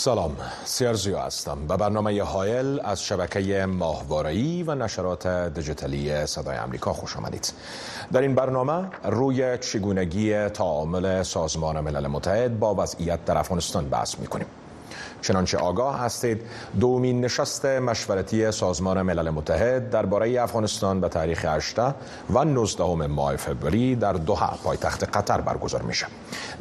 سلام سیارزیو هستم به برنامه هایل از شبکه ماهواره‌ای و نشرات دیجیتالی صدای امریکا خوش آمدید. در این برنامه روی چگونگی تعامل سازمان ملل متحد با وضعیت در افغانستان بحث می‌کنیم. چنانچه آگاه هستید. دومین نشست مشورتی سازمان ملل متحد درباره افغانستان به تاریخ 8 و 19 ماه فوریه در دوحه پایتخت قطر برگزار میشه.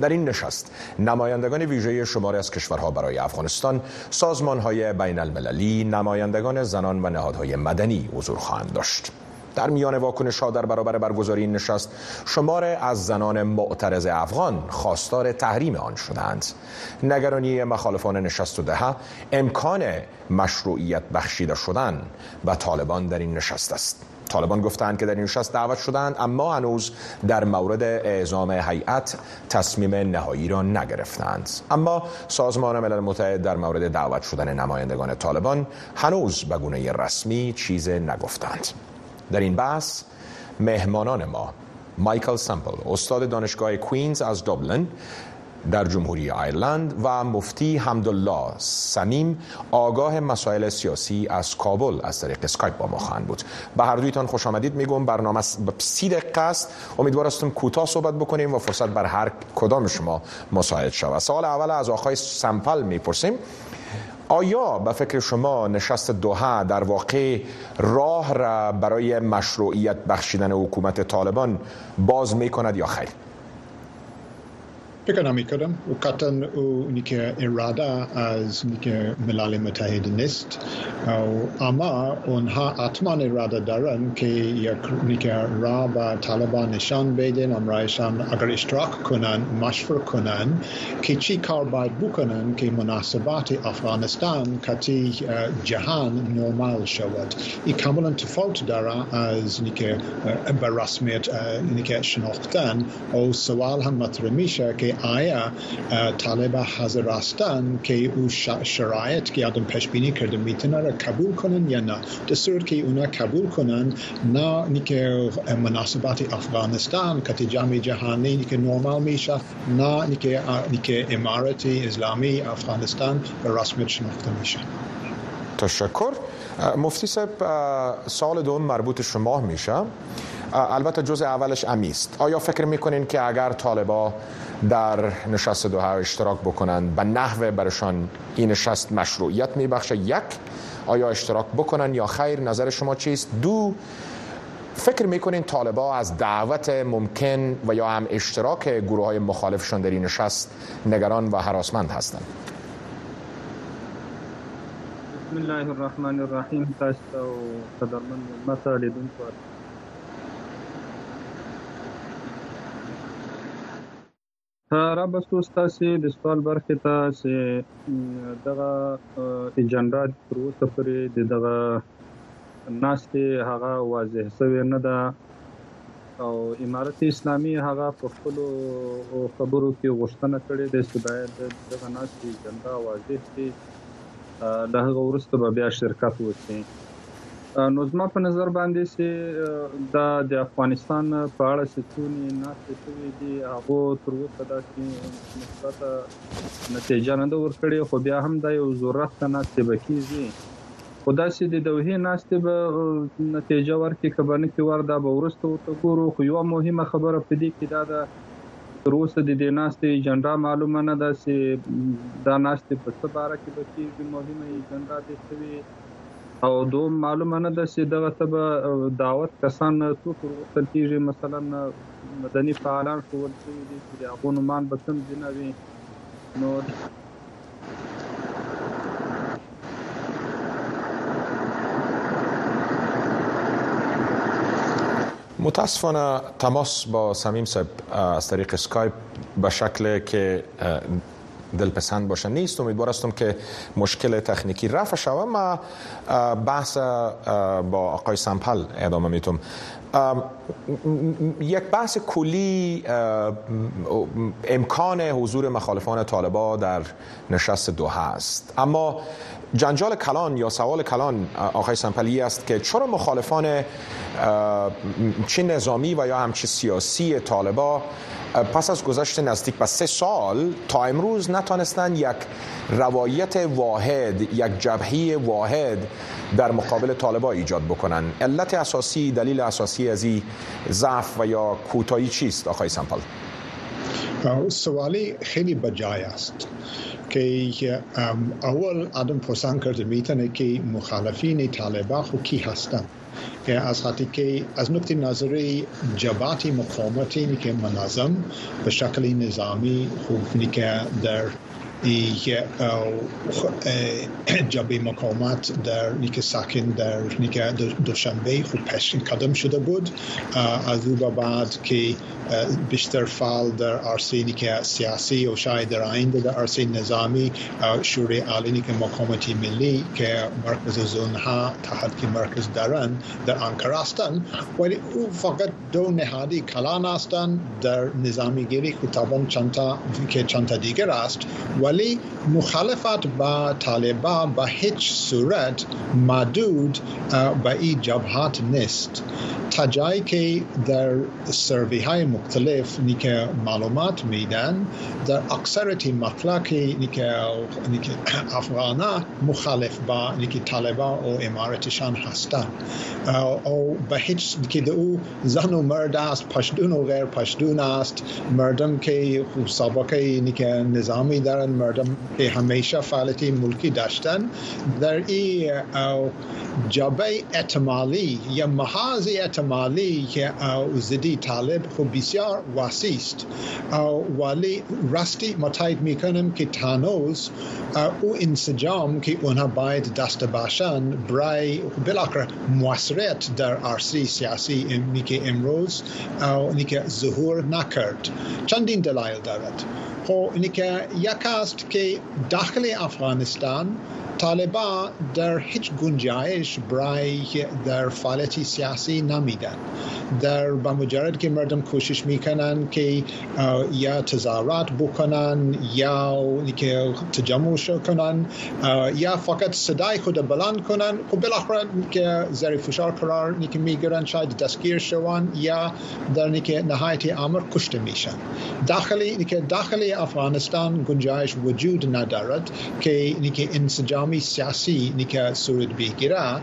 در این نشست نمایندگان ویژه شماری از کشورها برای افغانستان سازمانهای بین المللی نمایندگان زنان و نهادهای مدنی حضور خواهند داشت. در میان واکنش ها در برابر برگزاری این نشست شمار از زنان معترض افغان خواستار تحریم آن شدند. نگرانی مخالفان نشست و دهه امکان مشروعیت بخشیده شدن و طالبان در این نشست است. طالبان گفتند که در این نشست دعوت شدند اما هنوز در مورد اعزام هیئت تصمیم نهایی را نگرفتند. اما سازمان ملل متحد در مورد دعوت شدن نمایندگان طالبان هنوز به گونه رسمی چیز نگفتند. در این بحث مهمانان ما مایکل سمپل استاد دانشگاه کوینز از دوبلن در جمهوری ایرلند و مفتی حمدالله سمیم آگاه مسائل سیاسی از کابل از طریق اسکایپ با ما خواهند بود. به هر دویتان خوش آمدید میگم برنامه سی دقیقه است. امیدوار هستم کوتاه صحبت بکنیم و فرصت بر هر کدام شما مساعد شود. سوال اول از آقای سمپل می‌پرسیم. آیا به فکر شما نشست دوحه در واقع راه را برای مشروعیت بخشیدن حکومت طالبان باز می کند یا خیر؟ و قطعا او نیکه اراده از نیکه ملل متحد نیست اما اونها حتما اراده دارن که یک نیکه را به طالبان نشان بدن امرایشان اگر اشتراک کنن مشور کنن که چی کار باید بکنن که مناسبات افغانستان کتی جهان نرمال شود این کاملا تفاوت داره از نیکه به رسمیت نیکه شناختن او سوال هم مطرح میشه آیا طالب حاضر هستن که او شرایط که آدم پیش بینی کرده می‌تونه را قبول کنن یا نه. دستور که اونا قبول کنن نه که مناسبات افغانستان که جامعه جهانی که نرمال میشه نه که امارت اسلامی افغانستان به رسمیت شناخته میشه. تشکر. مفتی صاحب سال دوم مربوط شما میشه. البته جزء اولش امیست آیا فکر می‌کنین که اگر طالبا در نشست دوحه اشتراک بکنن به نحو برشان این نشست مشروعیت میبخشه؟ یک آیا اشتراک بکنن یا خیر؟ نظر شما چیست؟ دو فکر می‌کنین طالبا از دعوت ممکن و یا هم اشتراک گروه های مخالفشان در این نشست نگران و حراسمند هستند؟ بسم الله الرحمن الرحیم تاسو قدرمن مطالبون را بسو ستاسو د سوال برخه ته چې دغه اجنډا تر اوسه پورې د دغه ناستې هغه واضح شوی نه ده او امارت اسلامي هغه په خپل خبرو کې غوښتنه کړې ده چې باید دغه ناستې اجنډا واضح شي د هغه ورسته به بیا شرکت وکړي. نو زما په نظر باندې چې د د افغانستان په اړه ستونی ناشته شوې دي هغه تر اوسه دا چې مثبت نتیجه نه ورکړي خو بیا هم د یو ضرورت نه ناشته بکیږي خدا چې د دوه ناشته به نتیجه ورکړي کبنه کې وردا به ورسته ورته ګورو. خو یو مهمه خبره پدې کې دا ده تر اوسه د دې ناشته ایجنډا معلومه نه ده چې دا ناشته په څه باره کې بکیږي مهمه ایجنډا دي شوی او دوم معلومه نه ده چې دغه ته دعوت کسان څوک ورسل کیږي مثلا مدني فعالان شو دي چې هغه نومان به کوم جنوي نو متاسفانه تماس با سمیم صاحب از طریق اسکایپ به شکل که دلپسند باشه نیست. امیدوار هستم که مشکل تکنیکی رفع شود. ما بحث با آقای سمپل ادامه میتونم یک بحث کلی امکان حضور مخالفان طالبا در نشست دو هست اما جنجال کلان یا سوال کلان آقای سنپلی است که چرا مخالفان چه نظامی و یا همچه سیاسی طالبا پس از گذشت نزدیک به سه سال تا امروز نتانستند یک روایت واحد یک جبهه واحد در مقابل طالبا ایجاد بکنن؟ علت اساسی دلیل اساسی از این ضعف و یا کوتاهی چیست آقای سمپل؟ سوالی خیلی بجای است که اول آدم پرسان کرده می‌تونه که مخالفین طالبا خو کی هستند از خاطر که از نقطه نظری جبات مقاومتی که منظم به شکل نظامی خوب که در جبه مقاومت در نیک ساکن در نیک دوشنبه خوب پشن قدم شده بود از او بعد که بیشتر فعال در عرصه نیک سیاسی و شاید در آینده در عرصه نظامی شورای عالی نیک مقاومتی ملی که مرکز زون ها تحت که مرکز دارن در آنکر هستند ولی او فقط دو نهادی کلان هستند در نظامی گیری که طبعا چند که چند دیگر است ولی مخالفت با طالبان به هیچ صورت محدود به این جبهات نیست. تا جایی که در سروی های مختلف نیکه معلومات میدن در اکثرتی مطلق نیکه افغانا مخالف با نیکه طالبان و امارتشان هستند او به هیچ که او زن و مرد است پشتون و غیر پشتون است. مردم که سابقه نیکه نظامی دارن مردم که همیشه فعالیت ملکی داشتن در این جبه اعتمالی یا محاض اعتمالی که زدی طالب خب بسیار واسیست است. ولی راستی متایید میکنم که تانوز او انسجام که اونها باید دست باشن برای بلاکر موثریت در عرصه سیاسی که امروز که ظهور نکرد. چندین دلایل دارد. خب که یک است कि दाखिल अफगानिस्तान طالبان در هیچ گنجایش برای در فعالیت سیاسی نمیدن در با مجرد که مردم کوشش میکنن که یا تظاهرات بکنن یا که تجمع کنن یا فقط صدای خود بلند کنن خب بالاخره که زیر فشار قرار نیکه میگیرن شاید دستگیر شوان یا در نیکه نهایت امر کشته میشن. داخلی نیکه داخل افغانستان گنجایش وجود ندارد که نیکه انسجامی سیاسی نیکه صورت بگیره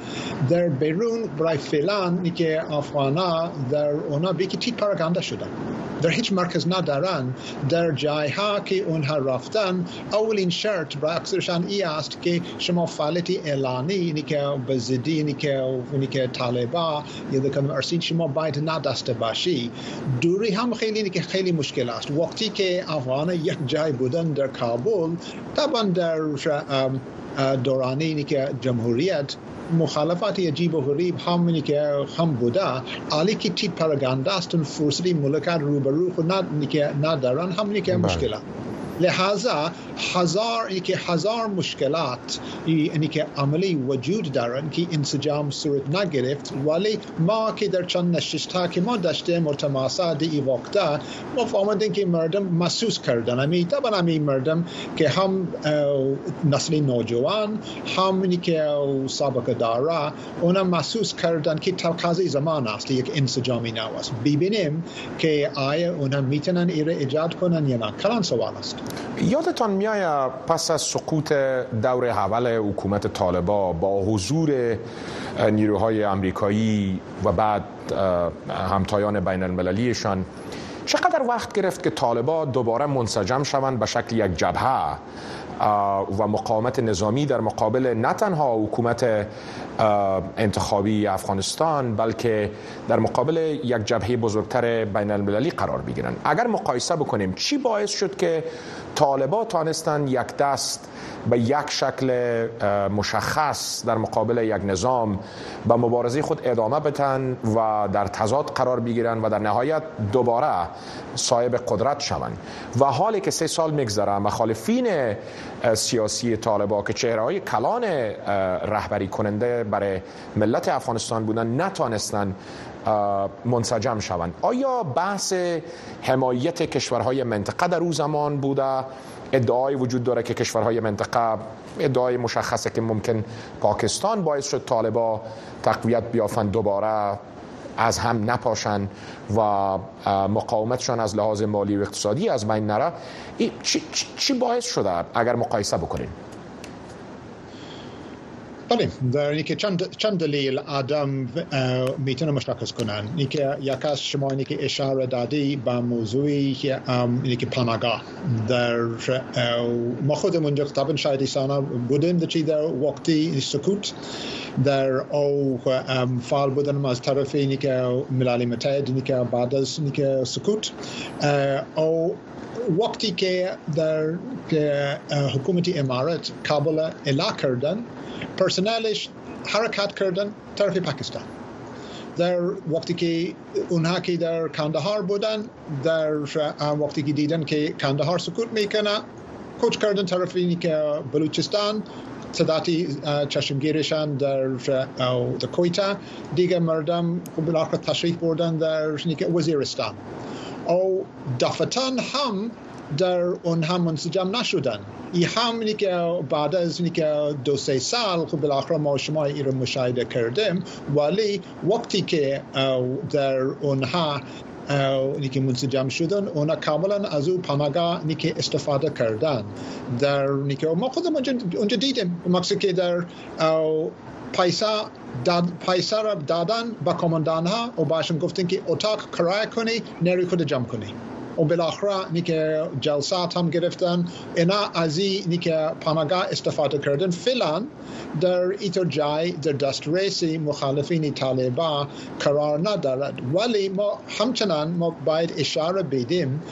در بیرون برای فعلا نیکه افغانا در اونا بیکی تیت پراگنده شدن. در هیچ مرکز ندارن. در جای ها که اونها رفتن اولین شرط برای اکثرشان ای است که شما فعالیت اعلانی اینی که به زدی اینی که اینی که طالبا یا دکم ارسین شما باید نداشته باشی. دوری هم خیلی اینی که خیلی مشکل است. وقتی که افغان یک جای بودن در کابل طبعا در دورانی اینی که جمهوریت مخالفت عجیب و غریب همونی که هم بوده. علی که تیت پرگنده است فرصتی ملکت روبرو خود ندارن همونی که مشکلات لحاظا هزار که هزار مشکلات یعنی که عملی وجود دارن که انسجام صورت نگرفت ولی ما که در چند نشست ها که ما داشته مرتماسا دی ای وقتا ما فهمدیم که مردم محسوس کردن. امی طبعا امی مردم که هم نسل نوجوان هم که سابقه داره اونا محسوس کردن که تقاضی زمان است یک انسجامی نو است. ببینیم که آیا اونا می‌تونن ایره ایجاد کنن یا نه. کلان سوال است. یادتان میآید پس از سقوط دور اول حکومت طالبا با حضور نیروهای امریکایی و بعد همتایان بین المللیشان چقدر وقت گرفت که طالبا دوباره منسجم شوند به شکل یک جبهه؟ و مقاومت نظامی در مقابل نه تنها حکومت انتخابی افغانستان بلکه در مقابل یک جبهه بزرگتر بین المللی قرار بگیرن اگر مقایسه بکنیم چی باعث شد که طالبا تانستن یک دست به یک شکل مشخص در مقابل یک نظام به مبارزه خود ادامه بتن و در تضاد قرار بگیرن و در نهایت دوباره صاحب قدرت شوند؟ و حالی که سه سال میگذره مخالفین سیاسی طالبا که چهره های کلان رهبری کننده برای ملت افغانستان بودن نتانستن منسجم شوند. آیا بحث حمایت کشورهای منطقه در او زمان بوده؟ ادعای وجود داره که کشورهای منطقه ادعای مشخصه که ممکن پاکستان باعث شد طالبا تقویت بیافند دوباره. از هم نپاشن و مقاومتشان از لحاظ مالی و اقتصادی از بین نره. چی, چی باعث شده اگر مقایسه بکنیم؟ طيب نيكي تشندلي الادم ميتنا مشتاكس كنان نيكي يكاس شما نيكي اشاره دادي بموضوعي نيكي باناغا در ما خود من جق طبعا شاید ایسانا بودیم در چی در وقتی سکوت در او فعال بودن از طرف نيكي ملالی متعد نيكي بعد از نيكي سکوت او وقتی که در حکومت امارت کابل الا کردن پرسنلش حرکت کردن طرف پاکستان در وقتی که اونها که در کندهار بودن در وقتی که دیدن که کندهار سکوت میکنه کوچ کردن طرف اینی که بلوچستان صداتی چشمگیرشان در در کویتا دیگه مردم بالاخره تشریف بردن در وزیرستان او دفتان هم در اونها منسجم نشدن. ای هم که بعد از که دو سه سال خب بالاخره ما شما ای رو مشاهده کردیم ولی وقتی که در اونها نیکی منسجم شدن اونا کاملا از او پناهگاه نیکی استفاده کردن. در نیکی ما خودم اونجا دیدیم. مقصد که در پیسا داد پیسا را دادن با کماندان ها و باشون گفتن که اتاق کرایه کنی نری خود جمع کنی و بالاخره نیکه جلسات هم گرفتن. اینا از نیکه پناهگاه استفاده کردن. فعلا در ایتر جای در دسترسی مخالفین طالبا قرار ندارد. ولی ما همچنان ما باید اشاره بدیم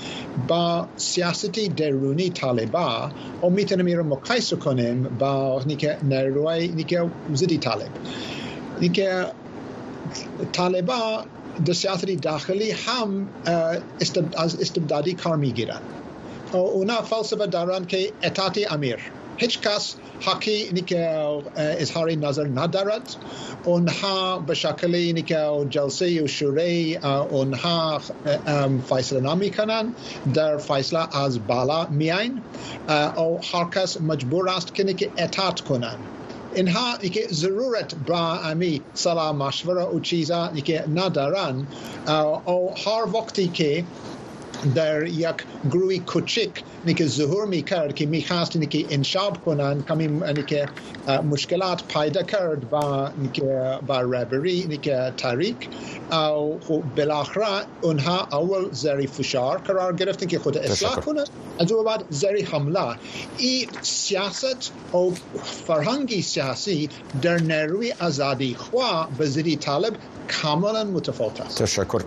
با سیاستی درونی طالبا. و می‌تونیم این کنیم با نیکه نیروی نیکه زدی طالب. نیکه طالبا سیاست داخلی هم از استبدادی کار می‌گیرن. اونا فلسفه دارن که اطاعت امیر. هیچ کس حقی که اظهار نظر ندارد. اونها به شکل اینی که جلسه و شوره اونها فیصله نمی کنن در فیصله از بالا میاین او هر کس مجبور است که اطاعت کنن. اینها که ضرورت با امی سلام مشوره و چیزا که ندارن او هر وقتی که در یک گروه کوچک که ظهور می‌کرد که می‌خواست که انشاب کنن کمی که مشکلات پیدا کرد با با ربری که تاریک او خب بالاخره اونها اول زری فشار قرار گرفتن که خود اصلاح کنه از او بعد زری حمله. این سیاست او فرهنگی سیاسی در نیروی ازادی خواه به طالب کاملا متفاوت است. تشکر.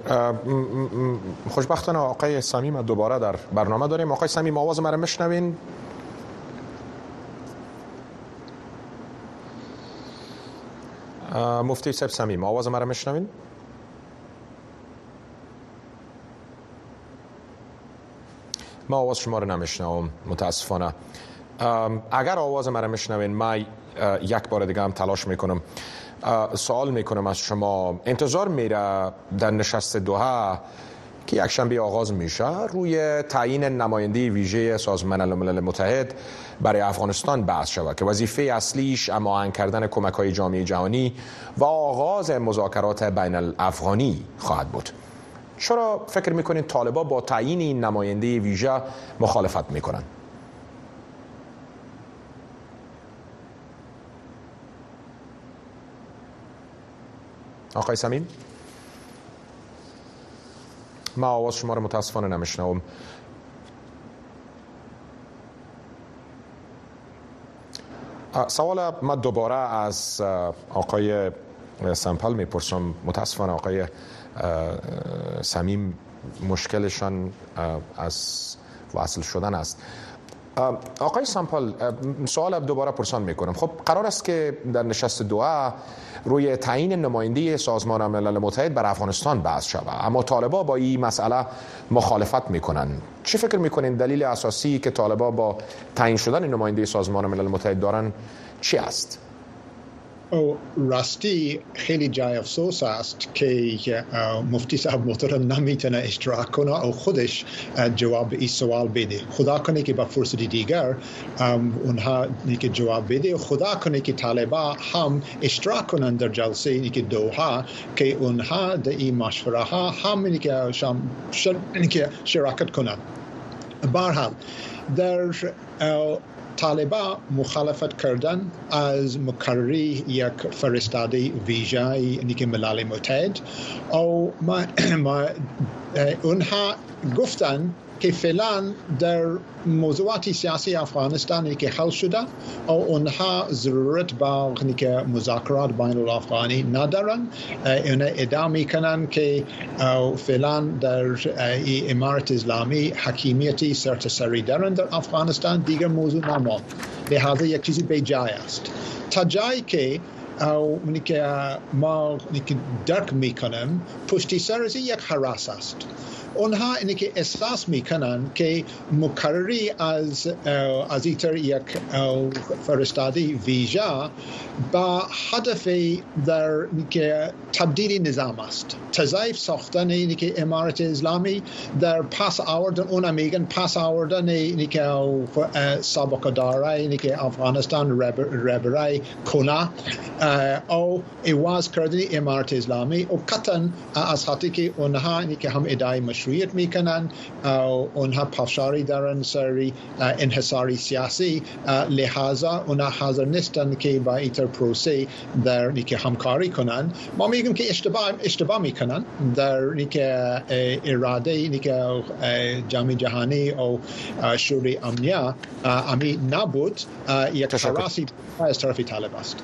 خوشبختانه آقای سمیم دوباره در برنامه داریم. آقای سمیم آواز مرا مشنوین مفتی سب سمیم آواز مرا مشنوین ما آواز شما رو نمیشنوم متاسفانه. اگر آواز مرا میشنوین من یک بار دیگه هم تلاش می‌کنم. سوال می‌کنم از شما. انتظار میره در نشست دوها که یک شنبه آغاز میشه روی تعیین نماینده ویژه سازمان الملل متحد برای افغانستان بحث شود که وظیفه اصلیش اما کردن کمک های جامعه جهانی و آغاز مذاکرات بین الافغانی خواهد بود. چرا فکر می‌کنید طالبا با تعیین این نماینده ویژه مخالفت می‌کنند آقای سمیم؟ ما آواز شما رو متاسفانه نمیشنوم. سوال ما دوباره از آقای سمپل می‌پرسم. متاسفانه آقای سمیم مشکلشان از وصل شدن است. آقای سامپال سوال دوباره پرسان می‌کنم. خب قرار است که در نشست دوها روی تعیین نماینده سازمان ملل متحد بر افغانستان بحث شود. اما طالبا با این مسئله مخالفت می‌کنن چی فکر می‌کنین؟ دلیل اساسی که طالبا با تعیین شدن نماینده سازمان ملل متحد دارن چی است؟ راستی خیلی جای افسوس است که مفتی صاحب محترم نمی‌تونه اشتراک کنه او خودش جواب این سوال بده. خدا کنه که با فرصتی دیگر اونها که جواب بده. خدا کنه که طالبا هم اشتراک کنن در جلسه که دوها که اونها در این مشوره ها هم که شراکت کنن. برحال در طالبا مخالفت کردن از مقرری یک فرستاده ویژه نیک ملل متحد. او ما, ما اونها گفتن که فعلا در موضوعات سیاسی افغانستان که حل شده و اونها ضرورت با که مذاکرات بین الافغانی ندارن اون ادامه کنن که فعلا در امارت اسلامی حکیمیتی سرتسری دارن در افغانستان. دیگر موضوع نمان لحاظا یک چیزی به جای است. تا جایی که او که ما درک میکنم پشتی سر یک حراس است. اونها اینه که احساس میکنن که مکرری از از ایتر یک فرستادی ویژه با هدف در که تبدیلی نظام است. تضعیف ساختن اینه که امارت اسلامی در پس آوردن اون میگن پس آوردن اینه که سابقه داره اینه که افغانستان ربرای کنه او ایواز کردن امارت اسلامی. و قطعا از حتی که اونها اینه که هم ادعای مشروعیت میکنن اونها پافشاری دارن سری انحصاری سیاسی. لحاظا اونها حاضر نیستن که با ایتر پروسه در نیکه همکاری کنن. ما میگیم که اشتباه اشتباه میکنن در نیکه اراده نیکه جامعه جهانی و شوری امنیا امی نبود. یک حراسی از طرف طالب است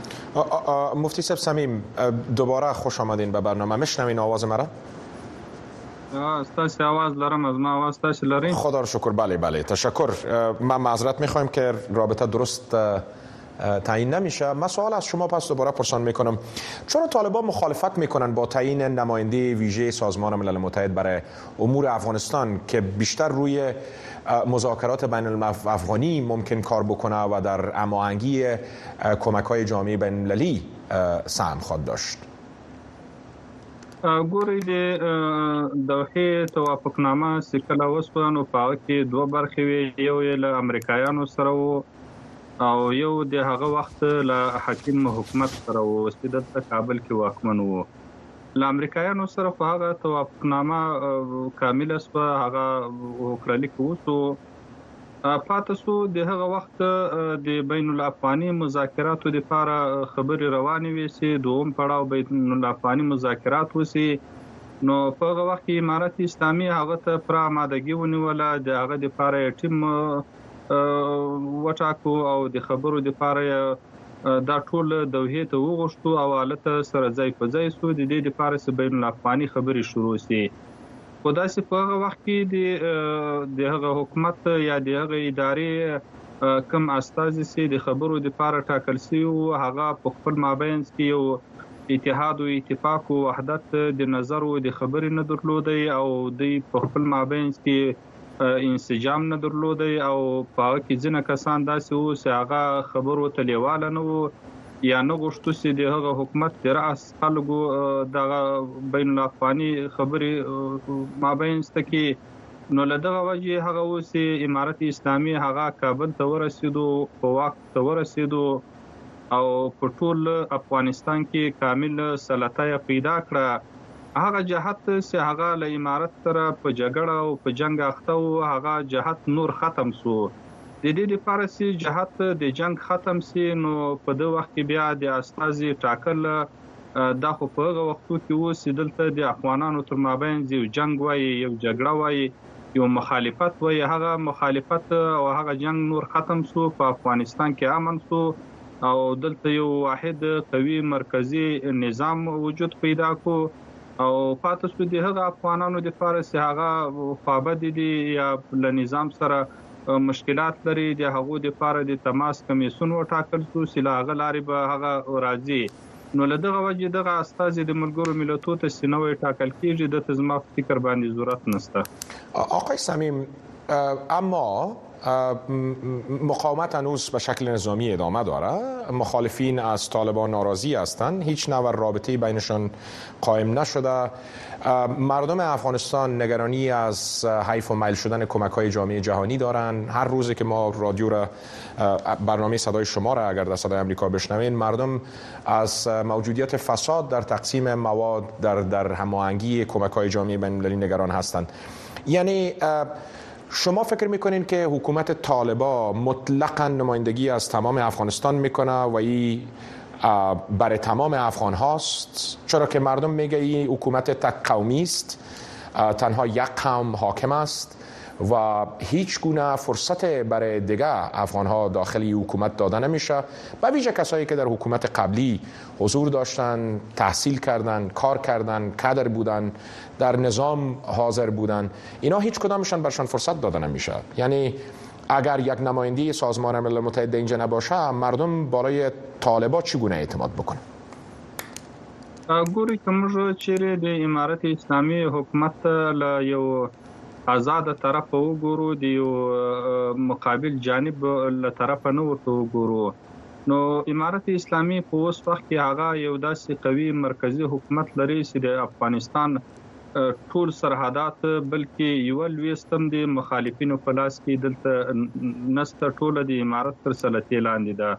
مفتی سب سمیم دوباره خوش آمدین به برنامه مشنوین آواز مرا؟ ستاسی آواز لرم از ما آواز ستاسی لرین؟ خدا رو شکر بله بله تشکر ما معذرت می‌خوایم که رابطه درست تعیین نمیشه. من سوال از شما پس دوباره پرسان می‌کنم. چرا طالبان مخالفت می‌کنن با تعیین نماینده ویژه سازمان ملل متحد برای امور افغانستان که بیشتر روی مذاکرات بین الافغانی ممکن کار بکنه و در اماهنگی کمک های جامعه بین المللی سهم خواهد داشت؟ ګوري د دوحه توافقنامه سکله وسو نو په کې دوه برخې یو له امریکایانو او یو د هغه وخت له حکیم حکومت سره وو چې د کابل کې واکمن وو. له امریکایانو سره په هغه توافقنامه کامل سو هغه وکړل کوسو پاتې سو د هغه وخت د بین الافغاني مذاکراتو لپاره خبري روانې وي چې دوم پړاو بین الافغاني مذاکرات وسی نو په هغه وخت کې امارت اسلامي هغه ته پر آمادګي ونیول د هغه د لپاره ټیم وټاکو او د خبرو د لپاره دا ټول دوه ته وغوښتو او حالت سره ځای په ځای سو. د دې لپاره بین الافغاني خبري شروع سي. خو داسې په هغه وخت کې د هغه حکومت یا د هغه ادارې کم استازي سي د خبرو د لپاره ټاکل سي او هغه په خپل مابین کې یو اتحاد او اتفاق او وحدت د نظر او د خبرې نه درلودي او د په خپل مابین کې انسجام نه درلودي او په کې ځینې کسان داسې وو چې هغه خبرو ته لیواله نه وو یا نه غوښتو چې د هغه حکومت د راس خلکو د بین الافغاني خبرې مابین ستکي نو له دغه وجه هغه اوسې امارت اسلامي هغه کابل ته ورسېدو په وخت ته ورسېدو او په ټول افغانستان کې کامل سلطه پیدا کړه هغه جهت چې هغه له امارت سره په جګړه او په جنگ اخته او هغه جهت نور ختم سو د دې لپاره چې جهاد د جنگ ختم سي نو په دغه وخت کې بیا د استازي ټاکل دا خو په هغه وختو کې وو چې دلته د افغانانو تر مابین یو جنگ وای یو جګړه وای یو مخالفت وای هغه مخالفت او هغه جنگ نور ختم سو په افغانستان کې امن سو او دلته یو واحد قوي مرکزی نظام وجود پیدا کو او پاتې سو د هغه افغانانو د فارس هغه خوابه دي یا له نظام سره مشکلات لري د هغو د لپاره د تماس کمیسون وټاکل شو چې لا غلاري به هغه راځي. نو له دغه وجه دغه استاد د ملګرو ملتونو ته سينوي ټاکل کیږي د تزما فکر باندې ضرورت نشته. آقای سمیم اما مقاومت هنوز به شکل نظامی ادامه داره. مخالفین از طالبان ناراضی هستند. هیچ نوع رابطه بینشان قائم نشده. مردم افغانستان نگرانی از حیف و میل شدن کمک های جامعه جهانی دارن. هر روزی که ما رادیو را برنامه صدای شما را اگر در صدای امریکا بشنوین مردم از موجودیت فساد در تقسیم مواد در در هماهنگی کمک های جامعه بین نگران هستند. یعنی شما فکر می‌کنین که حکومت طالبا مطلقا نمایندگی از تمام افغانستان می‌کنه و این برای تمام افغان هاست؟ چرا که مردم میگه این حکومت تک قومی است تنها یک قوم حاکم است. و هیچ گونه فرصت برای دیگه افغان ها داخلی حکومت داده نمیشه. و ویژه کسایی که در حکومت قبلی حضور داشتن تحصیل کردن کار کردن کادر بودن در نظام حاضر بودن اینا هیچ کدامشان برشان فرصت داده نمیشه. یعنی اگر یک نمایندی سازمان ملل متحد اینجا نباشه مردم بالای طالبا چگونه اعتماد بکنه ګوري کوم چې د امارت اسلامي حکومت له یو آزاد طرف وګورو د یو مقابل جانب له طرف نه ورته وګورو. نو امارت اسلامي په اوس وخت کې هغه یو داسې قوي مرکزی حکومت لري چې د افغانستان ټول سرحدات بلکې یو لويستم د مخالفینو په لاس کې دلته نست ټوله د امارت تر سلطې لاندې ده.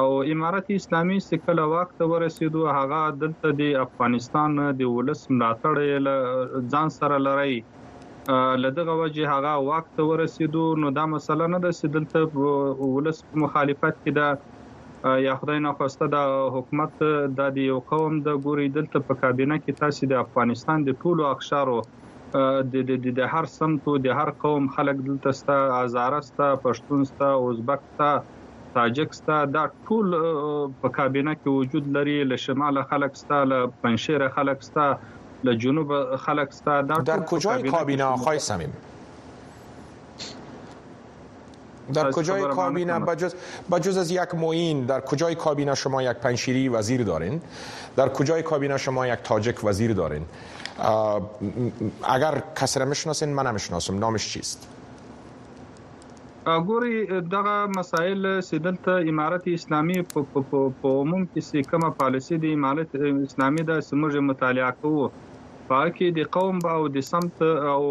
او امارت اسلامي سکل وخت ورسېدو هغه دلته د افغانستان د ولس ملاتړ ځان سره لري لدغه وجه هغه وخت ورسېدو نو دا مسله نه ده چې دلته ولس مخالفت کې ده. یا خدای نه خواسته د حکومت د یو قوم د ګوري دلته په کابینه کې تاسو د افغانستان د ټولو اقشارو د د د هر سمتو د هر قوم خلک دلته ستا ازارستا پښتونستا ازبکستا تاجکستا دا ټول په کابینه کې وجود لري له شمال خلک ستا له پنځشیر خلک ستا له جنوب خلق ستا در, در کجای کابینه آقای سمیم در کجای کابینه؟ بجز, بجز از یک معین در کجای کابینه شما یک پنشیری وزیر دارین؟ در کجای کابینه شما یک تاجک وزیر دارین؟ اگر کسی را می‌شناسین من نمی‌شناسم نامش چیست؟ ګوري دغه مسایل سیدلته امارت اسلامي په عموم کې کومه پالیسی د امارت اسلامي د سمجه مطالعه کوو. پاکي د قوم او د سمت او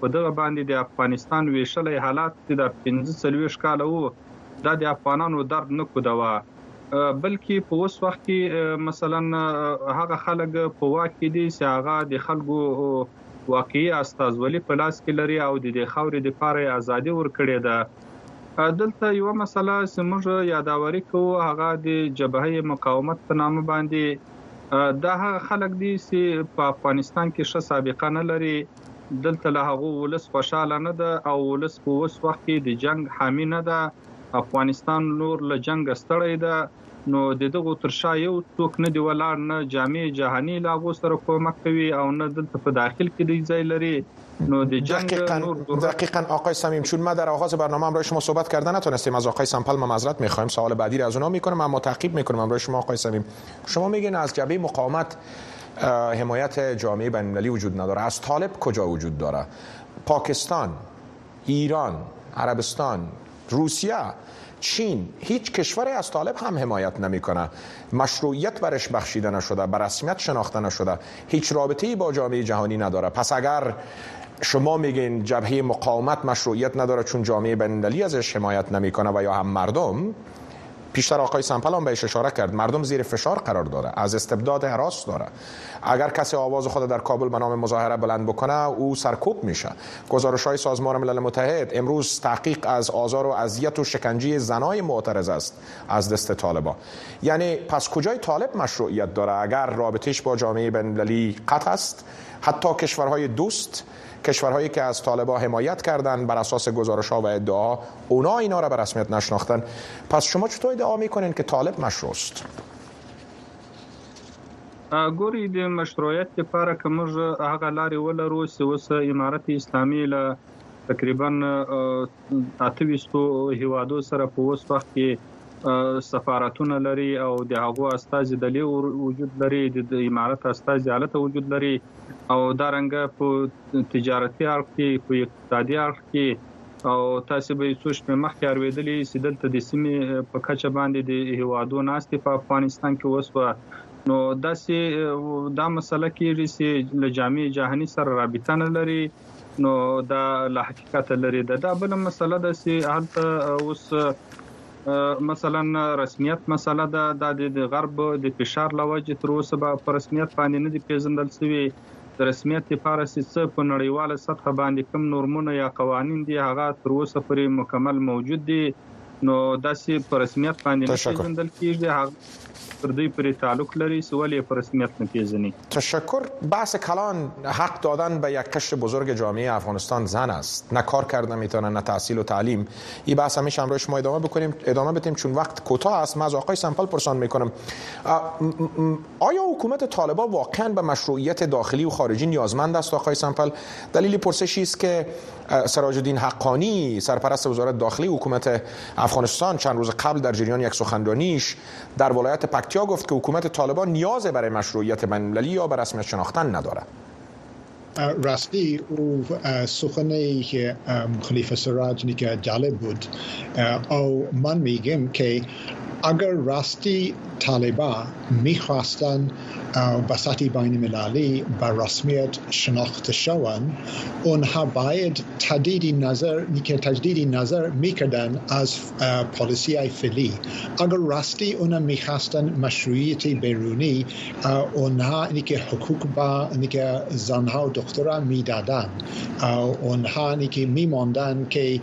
په دغه باندې د افغانستان ویشلې حالات د 15 کال وو. دا د افغانانو درد نه کودوا بلکې په اوس وخت کې مثلا هغه خلک په واکې دي چې هغه د خلکو واقعي استازولي په لاس کې لري او د خاورې د پاره ازادي ورکړي ده. دلته یو مسله سمجه یاداوري کوو هغه د جبهه مقاومت په نامه باندې دا هغه خلک دي چې په افغانستان کې ښه سابقه نه لري. دلته له هغه ولس خوشاله نه ده او ولس په اوس وخت کې د جنگ حامی نه ده. افغانستان نور له جنگ ستړی ده. نو د دغه ترشا یو څوک نه دی ولاړ نه جامع جهاني لاغو سره کومک کوي او نه دلته په داخل کې دی ځای لري نو د جنگ دقیقاً, دقیقاً آقای سمیم چون ما در آغاز برنامه همراه شما صحبت کردن نتونستیم. از آقای سمپل ما معذرت می‌خوایم. سوال بعدی از اونها می‌کنم اما تعقیب می‌کنم. همراه شما آقای سمیم شما میگین از جبهه مقاومت حمایت جامعه بین المللی وجود نداره. از طالب کجا وجود داره؟ پاکستان ایران عربستان روسیه چین. هیچ کشوری از طالب هم حمایت نمی‌کنه. مشروعیت برش بخشیده نشده بر رسمیت شناخته نشده. هیچ رابطه‌ای با جامعه جهانی نداره. پس اگر شما میگین جبهه مقاومت مشروعیت نداره چون جامعه بین‌المللی ازش حمایت نمی‌کنه و یا هم مردم. پیشتر آقای سمپل هم بهش اشاره کرد. مردم زیر فشار قرار داره از استبداد حراس داره. اگر کسی آواز خود در کابل به نام مظاهره بلند بکنه او سرکوب میشه. گزارش های سازمان ملل متحد امروز تحقیق از آزار و اذیت و شکنجه زنای معترض است از دست طالبا. یعنی پس کجای طالب مشروعیت داره؟ اگر رابطش با جامعه بین‌المللی قطع است حتی کشورهای دوست کشورهایی که از طالبا حمایت کردن بر اساس گزارش ها و ادعا اونا اینا را به رسمیت نشناختن. پس شما چطور ادعا میکنین که طالب مشروع است ګوري د مشروعیت لپاره کومه هغه لارې ولرو چې اوس امارت اسلامي له تقریبا 28 هیوادو سره په اوس وخت کې سفارتونه لري او د هغو استاذ د لی وجود لري د امارت استاذ حالت وجود لري او دا رنګ په تجارتي اړخ کې په اقتصادي اړخ کې. او تاسو به څه شپه مخکې اړوېدلې چې دلته د سیمې په کچه باندې د هیوادو ناستې په افغانستان کې وسوه. نو داسې دا مسله کې چې له جامع جهاني سره رابطه نه لري. نو دا له حقیقت لري دا بل مسله ده چې حالت اوس مثلا رسمیت مسله ده. د غرب د فشار لوجه تر اوسه په رسمیت باندې نه دي پیژندل شوی د رسمیت لپاره چې په نړیواله سطح باندې کوم نورمونه یا قوانين دي هغه تر اوسه پورې مکمل موجود دي. نو داسې په رسمیت باندې نه پیژندل کیږي هغه پر دوی پرې تعلق لري سوالی پر رسمیت نپیزنی تشکر. بحث کلان حق دادن به یک قشر بزرگ جامعه افغانستان زن است. نه کار کردن می‌تونن نه تحصیل و تعلیم. این بحث همیشه هم شما ادامه بکنیم. ادامه بدیم چون وقت کوتاه است. من از آقای سمپل پرسان می‌کنم. آیا حکومت طالبان واقعا به مشروعیت داخلی و خارجی نیازمند است؟ آقای سمپل دلیل پرسشی است که سراج الدین حقانی سرپرست وزارت داخلی حکومت افغانستان چند روز قبل در جریان یک سخنرانیش در ولایت پکتیا گفت که حکومت طالبان نیاز برای مشروعیت بین‌المللی یا به رسمیت شناختن نداره. راستی او سخنی که خلیفه سراج که جالب بود. او من میگم که اگر راستی طالبا می‌خواستن سطح بین ملالی به رسمیت شناخته شوند اونها باید تجدید نظر که تجدید نظر می‌کردن از پالیسی فعلی اگر راستی اونا می‌خواستن مشروعیت بیرونی اونها که حقوق با که زنها و دخترها می‌دادن. اونها که میماندن که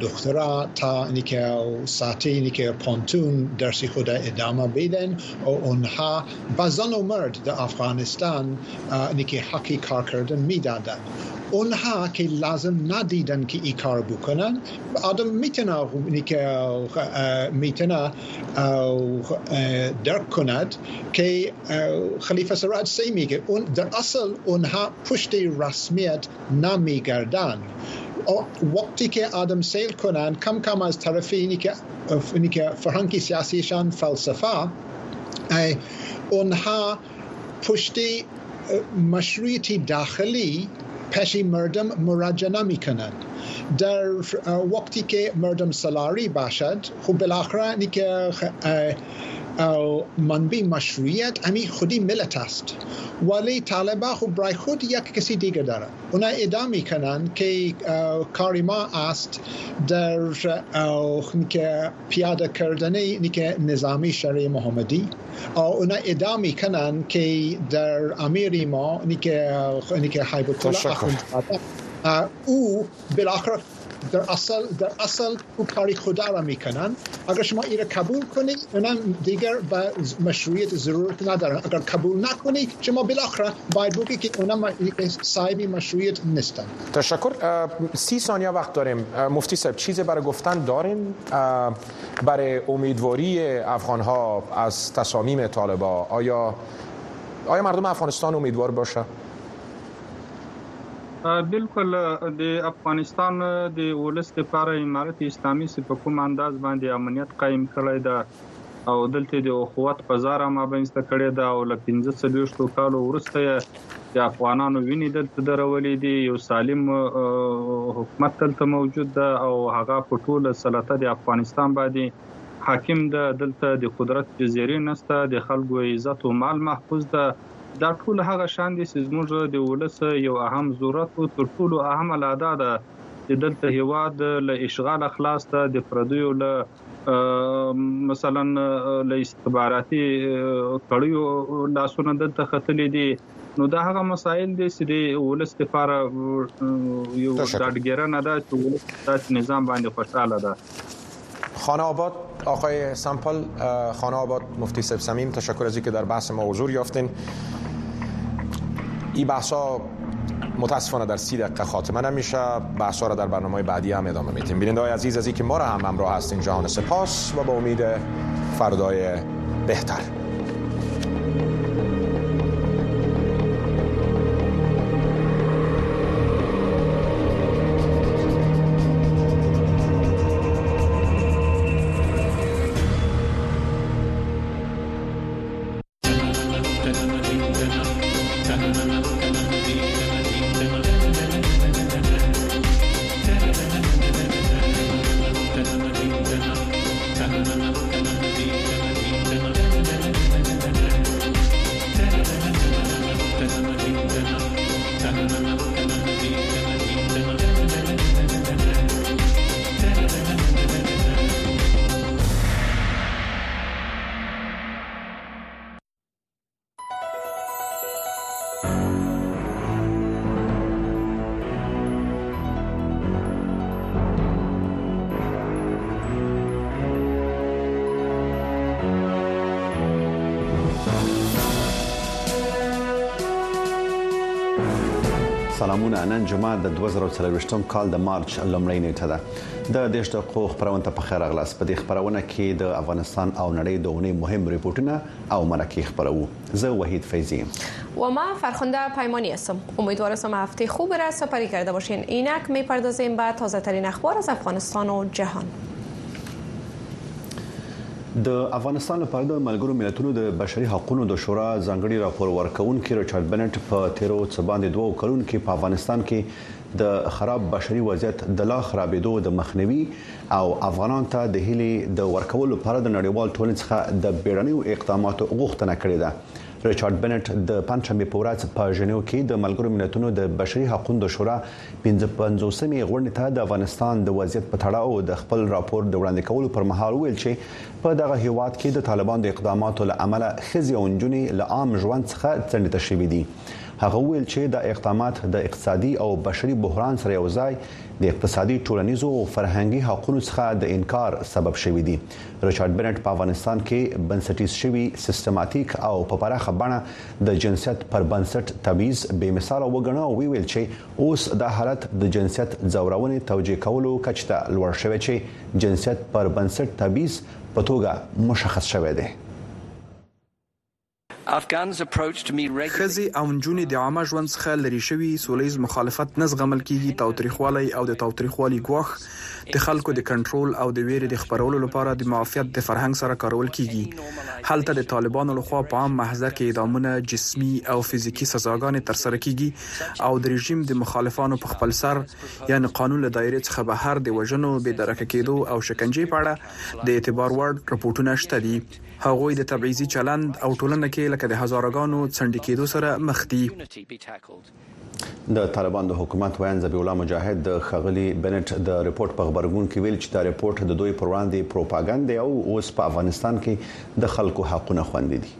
دخترها تا که ساعتی که پانتون درسی خود ادامه بدن و اونها به زن و مرد در افغانستان که حقی کار کردن میدادن اونها که لازم ندیدن که ای کار بکنن آدم میتونه که میتونه درک کند که خلیفه سراج سی میگه اون در اصل اونها پشت رسمیت نمیگردن وقتی که آدم سیل کنن کم کم از طرف اینی که اینی که فرهنگ سیاسیشان فلسفه اونها پشتی مشروعیتی داخلی پیش مردم مراجعه نمی کنند در وقتی که مردم سلاری باشد خب بالاخره که منبع مشروعیت امی خودی ملت است. ولی طالبا خب برای خود یک کسی دیگر داره. اونا ادامه کنن که کاری ما است در که پیاده کردن که نظامی شرع محمدی. اونا ادامه کنن که در امیر ما که حیبت الله او بالاخره در اصل در اصل او کاری خدا را می‌کنن. اگر شما ایره قبول کنید اونم دیگر به مشروعیت ضرورت ندارن. اگر قبول نکنید شما بالاخره باید بگی که اونم صاحبی مشروعیت نیستن. تشکر. سی ثانیه وقت داریم. مفتی صاحب چیزی برای گفتن داریم برای امیدواری افغان ها از تصامیم طالبا آیا آیا مردم افغانستان امیدوار باشه؟ بالکل د افغانستان د ولست لپاره امارت اسلامي په کوم انداز باندې امنیت قائم کړی دا او دلته د اخوت فزار ما بینسته کړی دا او ل 15 کالو ورسته د افغانانو ویني دلته درولې دي. یو سالم حکومت دلته موجود ده او هغه په ټوله سلطه د افغانستان باندې حاکم ده. دلته د قدرت جزیره نسته د خلکو عزت او مال محفوظ ده دا ټول هغه شان دي چې زموږ د ولس یو اهم ضرورت او تر ټولو اهم الادا ده. چې دلته هواد له اشغال خلاص ته د پردیو له مثلا له استخباراتي کړیو لاسونه دلته خطلې دي. نو دا هغه مسایل دي چې د ولس لپاره یو دادګرانه ده چې ولس د نظام باندې خوشاله ده خانه آباد آقای سمپل خانه آباد مفتی سب سمیم تشکر از اینکه در بحث ما حضور یافتین. این بحثا متاسفانه در سی دقیقه خاتمه نمیشه. بحثا را در برنامه بعدی هم ادامه میدیم. بیننده های عزیز از اینکه ما را هم همراه هستین جهان سپاس و با امید فردای بهتر. سلامونه نن جمعه د 2023م کال د مارچ لومړۍ نیټه ده. د دیش د قوخ خبرونه په خیر اغلاس په دې خبرونه کې د افغانستان او نړۍ د اونۍ مهم ریپورتونه او مرکه خبرو زه وحید فیضی و ما فرخنده پیمانی هستم. امیدوارم هفته خوب را سپری کرده باشین. اینک میپردازیم به تازه ترین اخبار از افغانستان و جهان د افغانستان لپاره د ملګرو ملتونو د بشري حقوقو د شورا ځانګړي راپور ورکونکي ریچارډ بنټ په تیرو څه باندې دوه کلونو کې په افغانستان کې د خراب بشري وضعیت د لا خرابېدو د مخنیوي او افغانان ته د هيلې د ورکولو لپاره د نړیوال ټولنې څخه د بیړنیو اقداماتو غوښتنه کړې ده ریچارډ بنټ د پنځمې په ورځ په ژنیو کې د ملګرو ملتونو د بشري حقوقو شورا 55مې غونډې ته د افغانستان د وضعیت په تړاو د خپل راپور د وړاندې کولو پر مهال ویل چې په دغه هیواد کې د طالبان د اقداماتو لامل ښځې او انجونی له عام ژوند څخه څنډه شوې دي. هغه ویل چې د اقدامات د اقتصادي او بشري بحران سره یو ځای د اقتصادي ټولنیزو او فرهنګي حقوقو څخه د انکار سبب شوې دي. ریچارډ بنټ په افغانستان کې بنسټیز شوی سیستماتیک او په پراخه بڼه د جنسیت پر بنسټ تبعیض به مثال وګڼه او ویل چې اوس د حالت د جنسیت ځورونې توجیه کولو کچته لوړ شوی چې جنسیت پر بنسټ تبعیض په توګه مشخص شوی دی خزي او نجونې د عامه ژوند څخه لري شوی سولېز مخالفت نه زغمل کیږي تاوتریخوالي او د تاوتریخوالي ګواخ د خلکو د کنټرول او د ویرې د خبرولو لپاره د معافیت د فرهنګ سره کارول کیږي هلته د طالبانو لخوا په عام محضر کې اعدامونه جسمي او فزیکی سزاګانې تر سره کیږي او د رژیم د مخالفانو په خپل سر یعنی قانون له دایره څخه بهر د وژنو به درکه کېدو او شکنجې په اړه د اعتبار وړ رپورټونه شته دي هغوی د تبعیضي چلند او ټولنه کې لکه د هزارګانو څنډې کېدو سره مخ دي. د طالبان د حکومت ویان ذبیح الله مجاهد د ښاغلي بنټ د ریپورت په غبرګون کې ویل چې دا ریپورت د دوی پر وړاندې پروپاګاندا او اوس په افغانستان کې د خلکو حقوقونه خوندي دي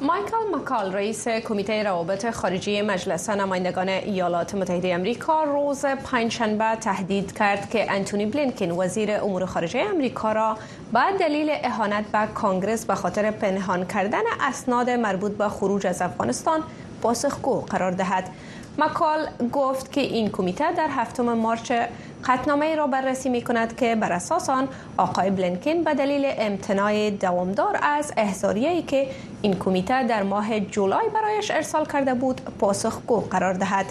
مایکل مکال رئیس کمیته روابط خارجی مجلس نمایندگان ایالات متحده امریکا روز پنجشنبه تهدید کرد که انتونی بلینکن وزیر امور خارجه امریکا را به دلیل اهانت به کانگرس به خاطر پنهان کردن اسناد مربوط به خروج از افغانستان پاسخگو قرار دهد. مکال گفت که این کمیته در هفتم مارچ قطنامه را بررسی می کند که بر اساس آن آقای بلنکن به دلیل امتناع دوامدار از احضاریه‌ای که این کمیته در ماه جولای برایش ارسال کرده بود پاسخگو قرار دهد.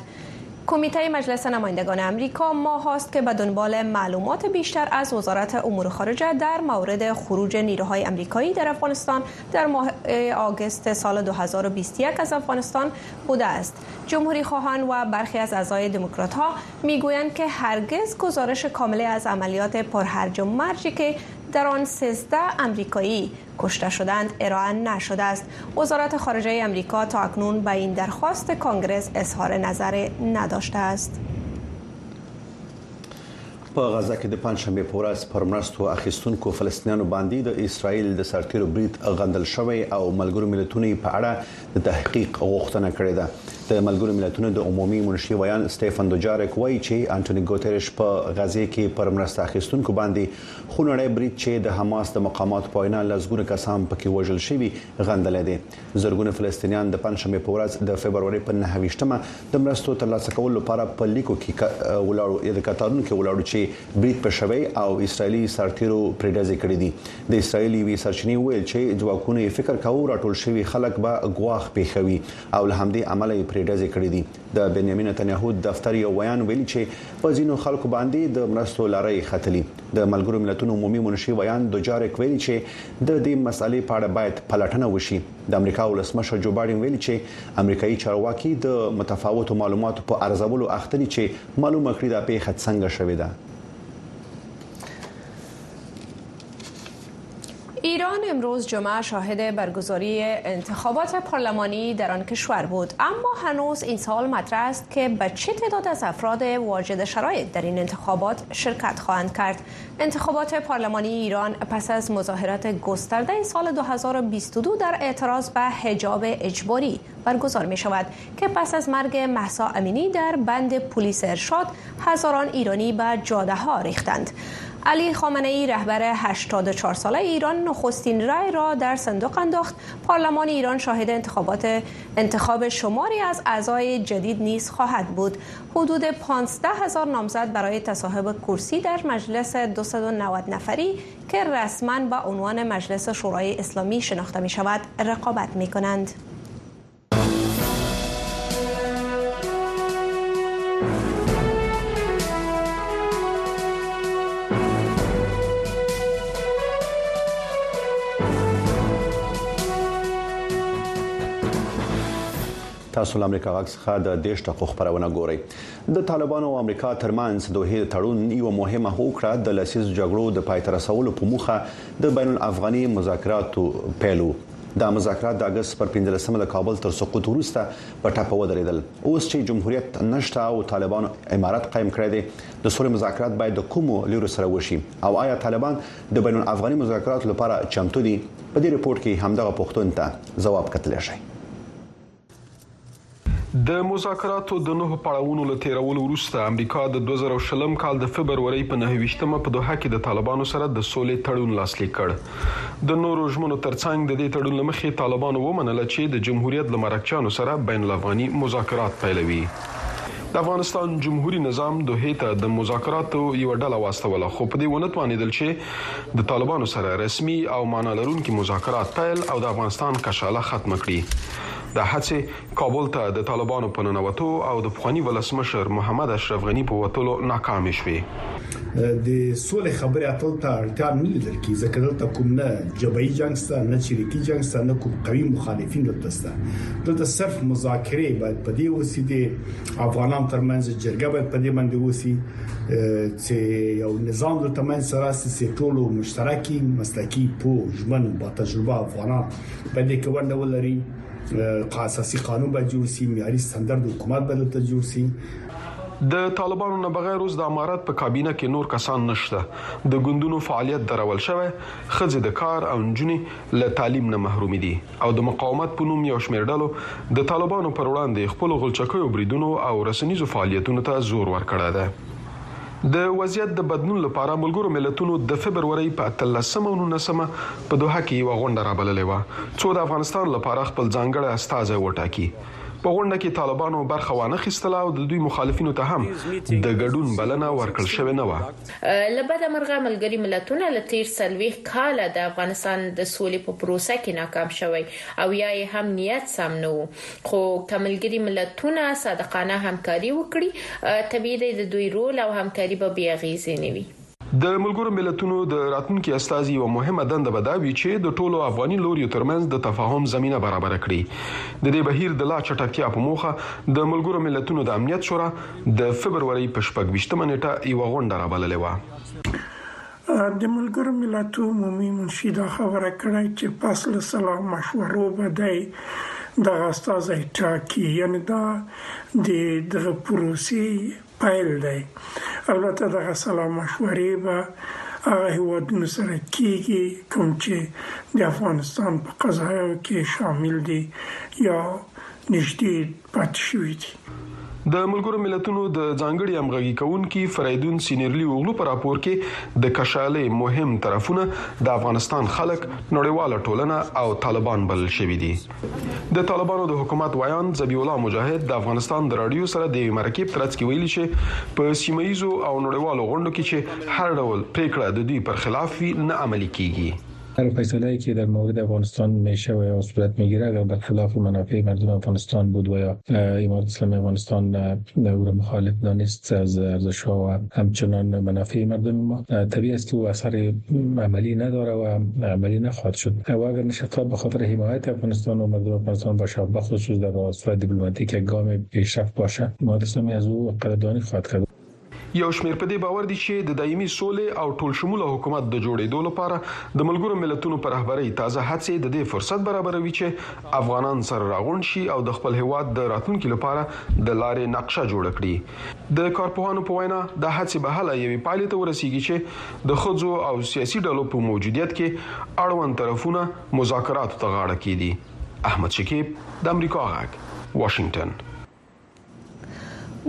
کمیته مجلس نمایندگان امریکا ماه هاست که به دنبال معلومات بیشتر از وزارت امور خارجه در مورد خروج نیروهای امریکایی در افغانستان در ماه آگوست سال 2021 از افغانستان بوده است. جمهوری خواهان و برخی از اعضای دموکرات ها می‌گویند که هرگز گزارش کامل از عملیات پرهرج و مرجی که در آن 13 امریکایی کشته شدند ارائه نشده است. وزارت خارجه امریکا تا اکنون به این درخواست کانگرس اظهار نظر نداشته است. په غزا کې د پنځشنبه په ورځ پر مرستو اخیستونکو فلسطینیانو باندې د اسرایل د سرتیرو بریټ غندل شوی او ملګرو ملتونو په اړه د تحقیق غوښتنه کړې ده. د ملګرو ملتونو د عمومي منشي ویان سټيفن دوجارک وایي چې انټونی ګوتریش په غزا کې پر مرستو اخیستونکو باندې خونړی بریټ چې د حماس د مقامات پوینا لزګونه کسان پکې وژل شوی غندل دي. زرګونه فلسطینیان د پنځشنبه په ورځ د فبرवरी په 9 د مرستو ترلاسه کولو لپاره په لیکو کې ولاړو د کتارونو کې ولاړو چې برید په شوی او اسرایلی سرتیرو پریډازي کړی دي. د اسرایلی وی سرچینی ویل چې ځواکونه فکر کاوه راټول شوی خلک به غواخ پیښوي او له همدې عمله پریډازي کړی دي. د بنیامین نتنیاهو دفتر یو بیان ویلي چې په ځینو خلکو باندې د مرستو لاري خطلی د ملګرو ملتونو عمومي منشي بیان د جارک ویلي چې د دې مسالې په اړه باید پلټنه وشي. د امریکا ولسمشر جو بایدن ویلي چې امریکایي چارواکي د متفاوتو معلوماتو په ارزولو اخته دي چې معلومه کړي د پیښه څنګه شوې ده ایران امروز جمعه شاهد برگزاری انتخابات پارلمانی در آن کشور بود. اما هنوز این سال مطرح است که به چه تعداد از افراد واجد شرایط در این انتخابات شرکت خواهند کرد. انتخابات پارلمانی ایران پس از مظاهرات گسترده سال 2022 در اعتراض به حجاب اجباری برگزار می شود که پس از مرگ محسا امینی در بند پلیس ارشاد هزاران ایرانی به جاده ها ریختند. علی خامنه ای رهبر 84 ساله ایران نخستین رای را در صندوق انداخت پارلمان ایران شاهد انتخابات انتخاب شماری از اعضای جدید نیز خواهد بود حدود 15 هزار نامزد برای تصاحب کرسی در مجلس 290 نفری که رسما با عنوان مجلس شورای اسلامی شناخته می شود رقابت می کنند. تاسو امریکا غږ څخه د دیش ټکو خبرونه ګورئ. د طالبانو او امریکا ترمنځ دوحې تړون یو مهمه هوکړه د لسیز جګړو د پای تر رسولو په موخه د بین الافغاني مذاکراتو پیلو دا مذاکرات د اگست پر 15مه د کابل تر سقوط وروسته په ټاپه ودرېدل. اوس چې جمهوریت نشته او طالبان امارات قائم کړی دي د سولې مذاکرات باید د کومو لوري سره وشي؟ او آیا طالبان د بین الافغاني مذاکراتو لپاره چمتو دي؟ په دې رپورت کې همدغه پوښتنه ته جواب کتلی شي د مذاکراتو د نوو پړاوونو له تیرولو وروسته امریکا د 2020 کال د فبرवरी په 9مه په دوحه کې د طالبانو سره د سولې تړون لاسلیک کړ. د نورو ژمنو ترڅنګ د دې تړون لمخې طالبانو ومنله چې د جمهوریت لمرکچانو سره بین الافغاني مذاکرات پیلوي. د افغانستان جمهوریت نظام دوه ته د مذاکراتو یو ډله واستوله خو په دې ونه توانیدل چې د طالبانو سره رسمي او معنا لرونکي مذاکرات پیل او د افغانستان کشاله ختم کړي د هڅې کابل ته د طالبانو په ننوتو او د فخوانی ولسمشر محمد اشرف غنی په وټولو ناکام شوي د سولې خبرې اتل ته اړتیا نه لیدل کی ځکه دلته کوم نه جبهي جنگ سته نه چریکي جنگ سته نه کوم قوي مخالفین دلته سته دلته صرف مذاکره باید په دې وسی دي افغانان ترمنځ جرګه باید په دې باندې وسی چې یو نظام د تمن سره سي ټولو مشترکي مسلکی پو ژمن با تجربه افغانان په دې کې ونډه ولري اساسي قانون به جوړ شي معیاري ستاندرد حکومت به ته جوړ شي د طالبانو نه بغیر اوس د امارات په کابینه کې نور کسان نشته. د ګوندونو فعالیت درول شوی خځه د کار او نجونی له تعلیم نه محروم دي. او د مقاومت په نوم یو شمېر ډلو د طالبانو پر وړاندې خپل غلچکیو بریدونو او رسنیزو فعالیتونو ته زور ورکړی دی د وضعیت د بدلون لپاره ملګرو ملتونو د فبرवरी په 13مه او 19مه په دوحه کې یو غونډه رابللې و څو د افغانستان لپاره خپل ځانګړی استازي وټاکي په غونډه کې طالبانو برخه وانه خستله او د دوی مخالفینو ته هم د ګډون بلنه ورکړل شوې نه و لبد مرغه ملګری ملتونه ل تیر سلوي کال د افغانستان د سولې په پروسه کې ناکام شوی او یا هم نیت سم نه وو خو کملګری ملتونه صادقانه همکاري وکړي طبيعي د دوی رول او همکاري به بیا غیزي نه وي د ملګرو ملتونو د راتلونکي استازي یو مهمه دنده بداوي چې د ټولو افغاني لوري ترمنځ د تفاهم زمينه برابر کړي. د دې بهیر د لا چټکتیا په موخه د ملګرو ملتونو د امنیت شورا د فبرवरी په شپږ وشتمه نیټه یو غونډه رابللې و د ملګرو ملتونو عمومي منشي دا خبره کړې چې پس له سلام مشورو بده د استازي ټاکي. یعنی دا د د پروسې پیل دی. البته دغه سلام مشورې به هغه هیوادونو سره کیږي کوم چې د افغانستان په قضایو کې شامل دي یا نږدې پاتې شوي دي د ملګرو ملتونو د ځانګړي امغږی کونکي فریدون سینیرلی اوغلو پر راپور کې د کشالې مهم طرفونه د افغانستان خلک نړیواله ټولنه او طالبان بلل شوې دي. د طالبانو د حکومت ویان زبی الله مجاهد د افغانستان د رادیو سره د مرکب ترڅ کې ویلي چې په سیمایزو او نړیوالو غونډو کې چې هر ډول پریکړه د دوی پر خلاف نه عملي کیږي هر فیصله که در مورد افغانستان میشه و یا صورت می‌گیره اگر برخلاف منافع مردم افغانستان بود و یا امارت اسلامی افغانستان او را مخالف دانست از ارزش ها و همچنان منافع مردم ما طبیعی است که او اثر عملی نداره و عملی نخواهد شد. و اگر نشست به خاطر حمایت افغانستان و مردم افغانستان باشه بخصوص در صورت دیپلماتیک گام پیشرفت باشه امارت اسلامی از او قدردانی خواهد کرد. یو شمیر په دې باور دي چې د دایمي سولې او ټول شموله حکومت د جوړېدو لپاره د ملګرو ملتونو پر رهبرۍ تازه هڅې د دې فرصت برابروي چې افغانان سره راغونډ شي او د خپل هیواد د راتلونکو لپاره د لارې نقشه جوړ کړي. د کارپوهانو په وینا د هڅې به هله یوې پایلې ته ورسیږي چې د ښځو او سیاسي ډلو په موجودیت کې اړوند طرفونه مذاکرات ته غاړه کړي احمد شکیب د امریکا غاک واشنگټن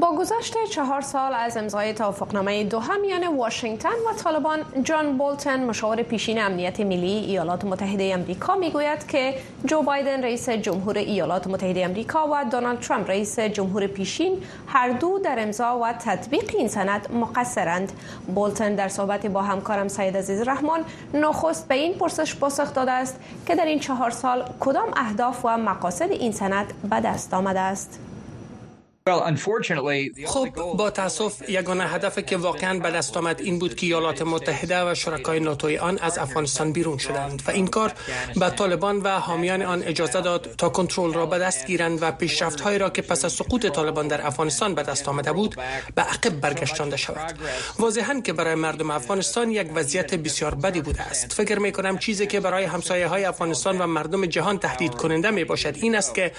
با گذشت چهار سال از امضای توافقنامه دوحه میان واشنگتن و طالبان جان بولتن مشاور پیشین امنیت ملی ایالات متحده امریکا می‌گوید که جو بایدن رئیس جمهور ایالات متحده امریکا و دونالد ترامپ رئیس جمهور پیشین هر دو در امضا و تطبیق این سند مقصرند. بولتن در صحبت با همکارم سید عزیز رحمان نخست به این پرسش پاسخ داده است که در این چهار سال کدام اهداف و مقاصد این سند به دست آمده است. خب با تاسف یگانه هدف که واقعا به دست آمد این بود که ایالات متحده و شرکای ناتوی آن از افغانستان بیرون شدند و این کار به طالبان و حامیان آن اجازه داد تا کنترل را به دست گیرند و پیشرفت هایی را که پس از سقوط طالبان در افغانستان به دست آمده بود به عقب برگشتانده شود. واضحا که برای مردم افغانستان یک وضعیت بسیار بدی بوده است. فکر می کنم چیزی که برای همسایه های افغانستان و مردم جهان تهدید کننده می باشد این است که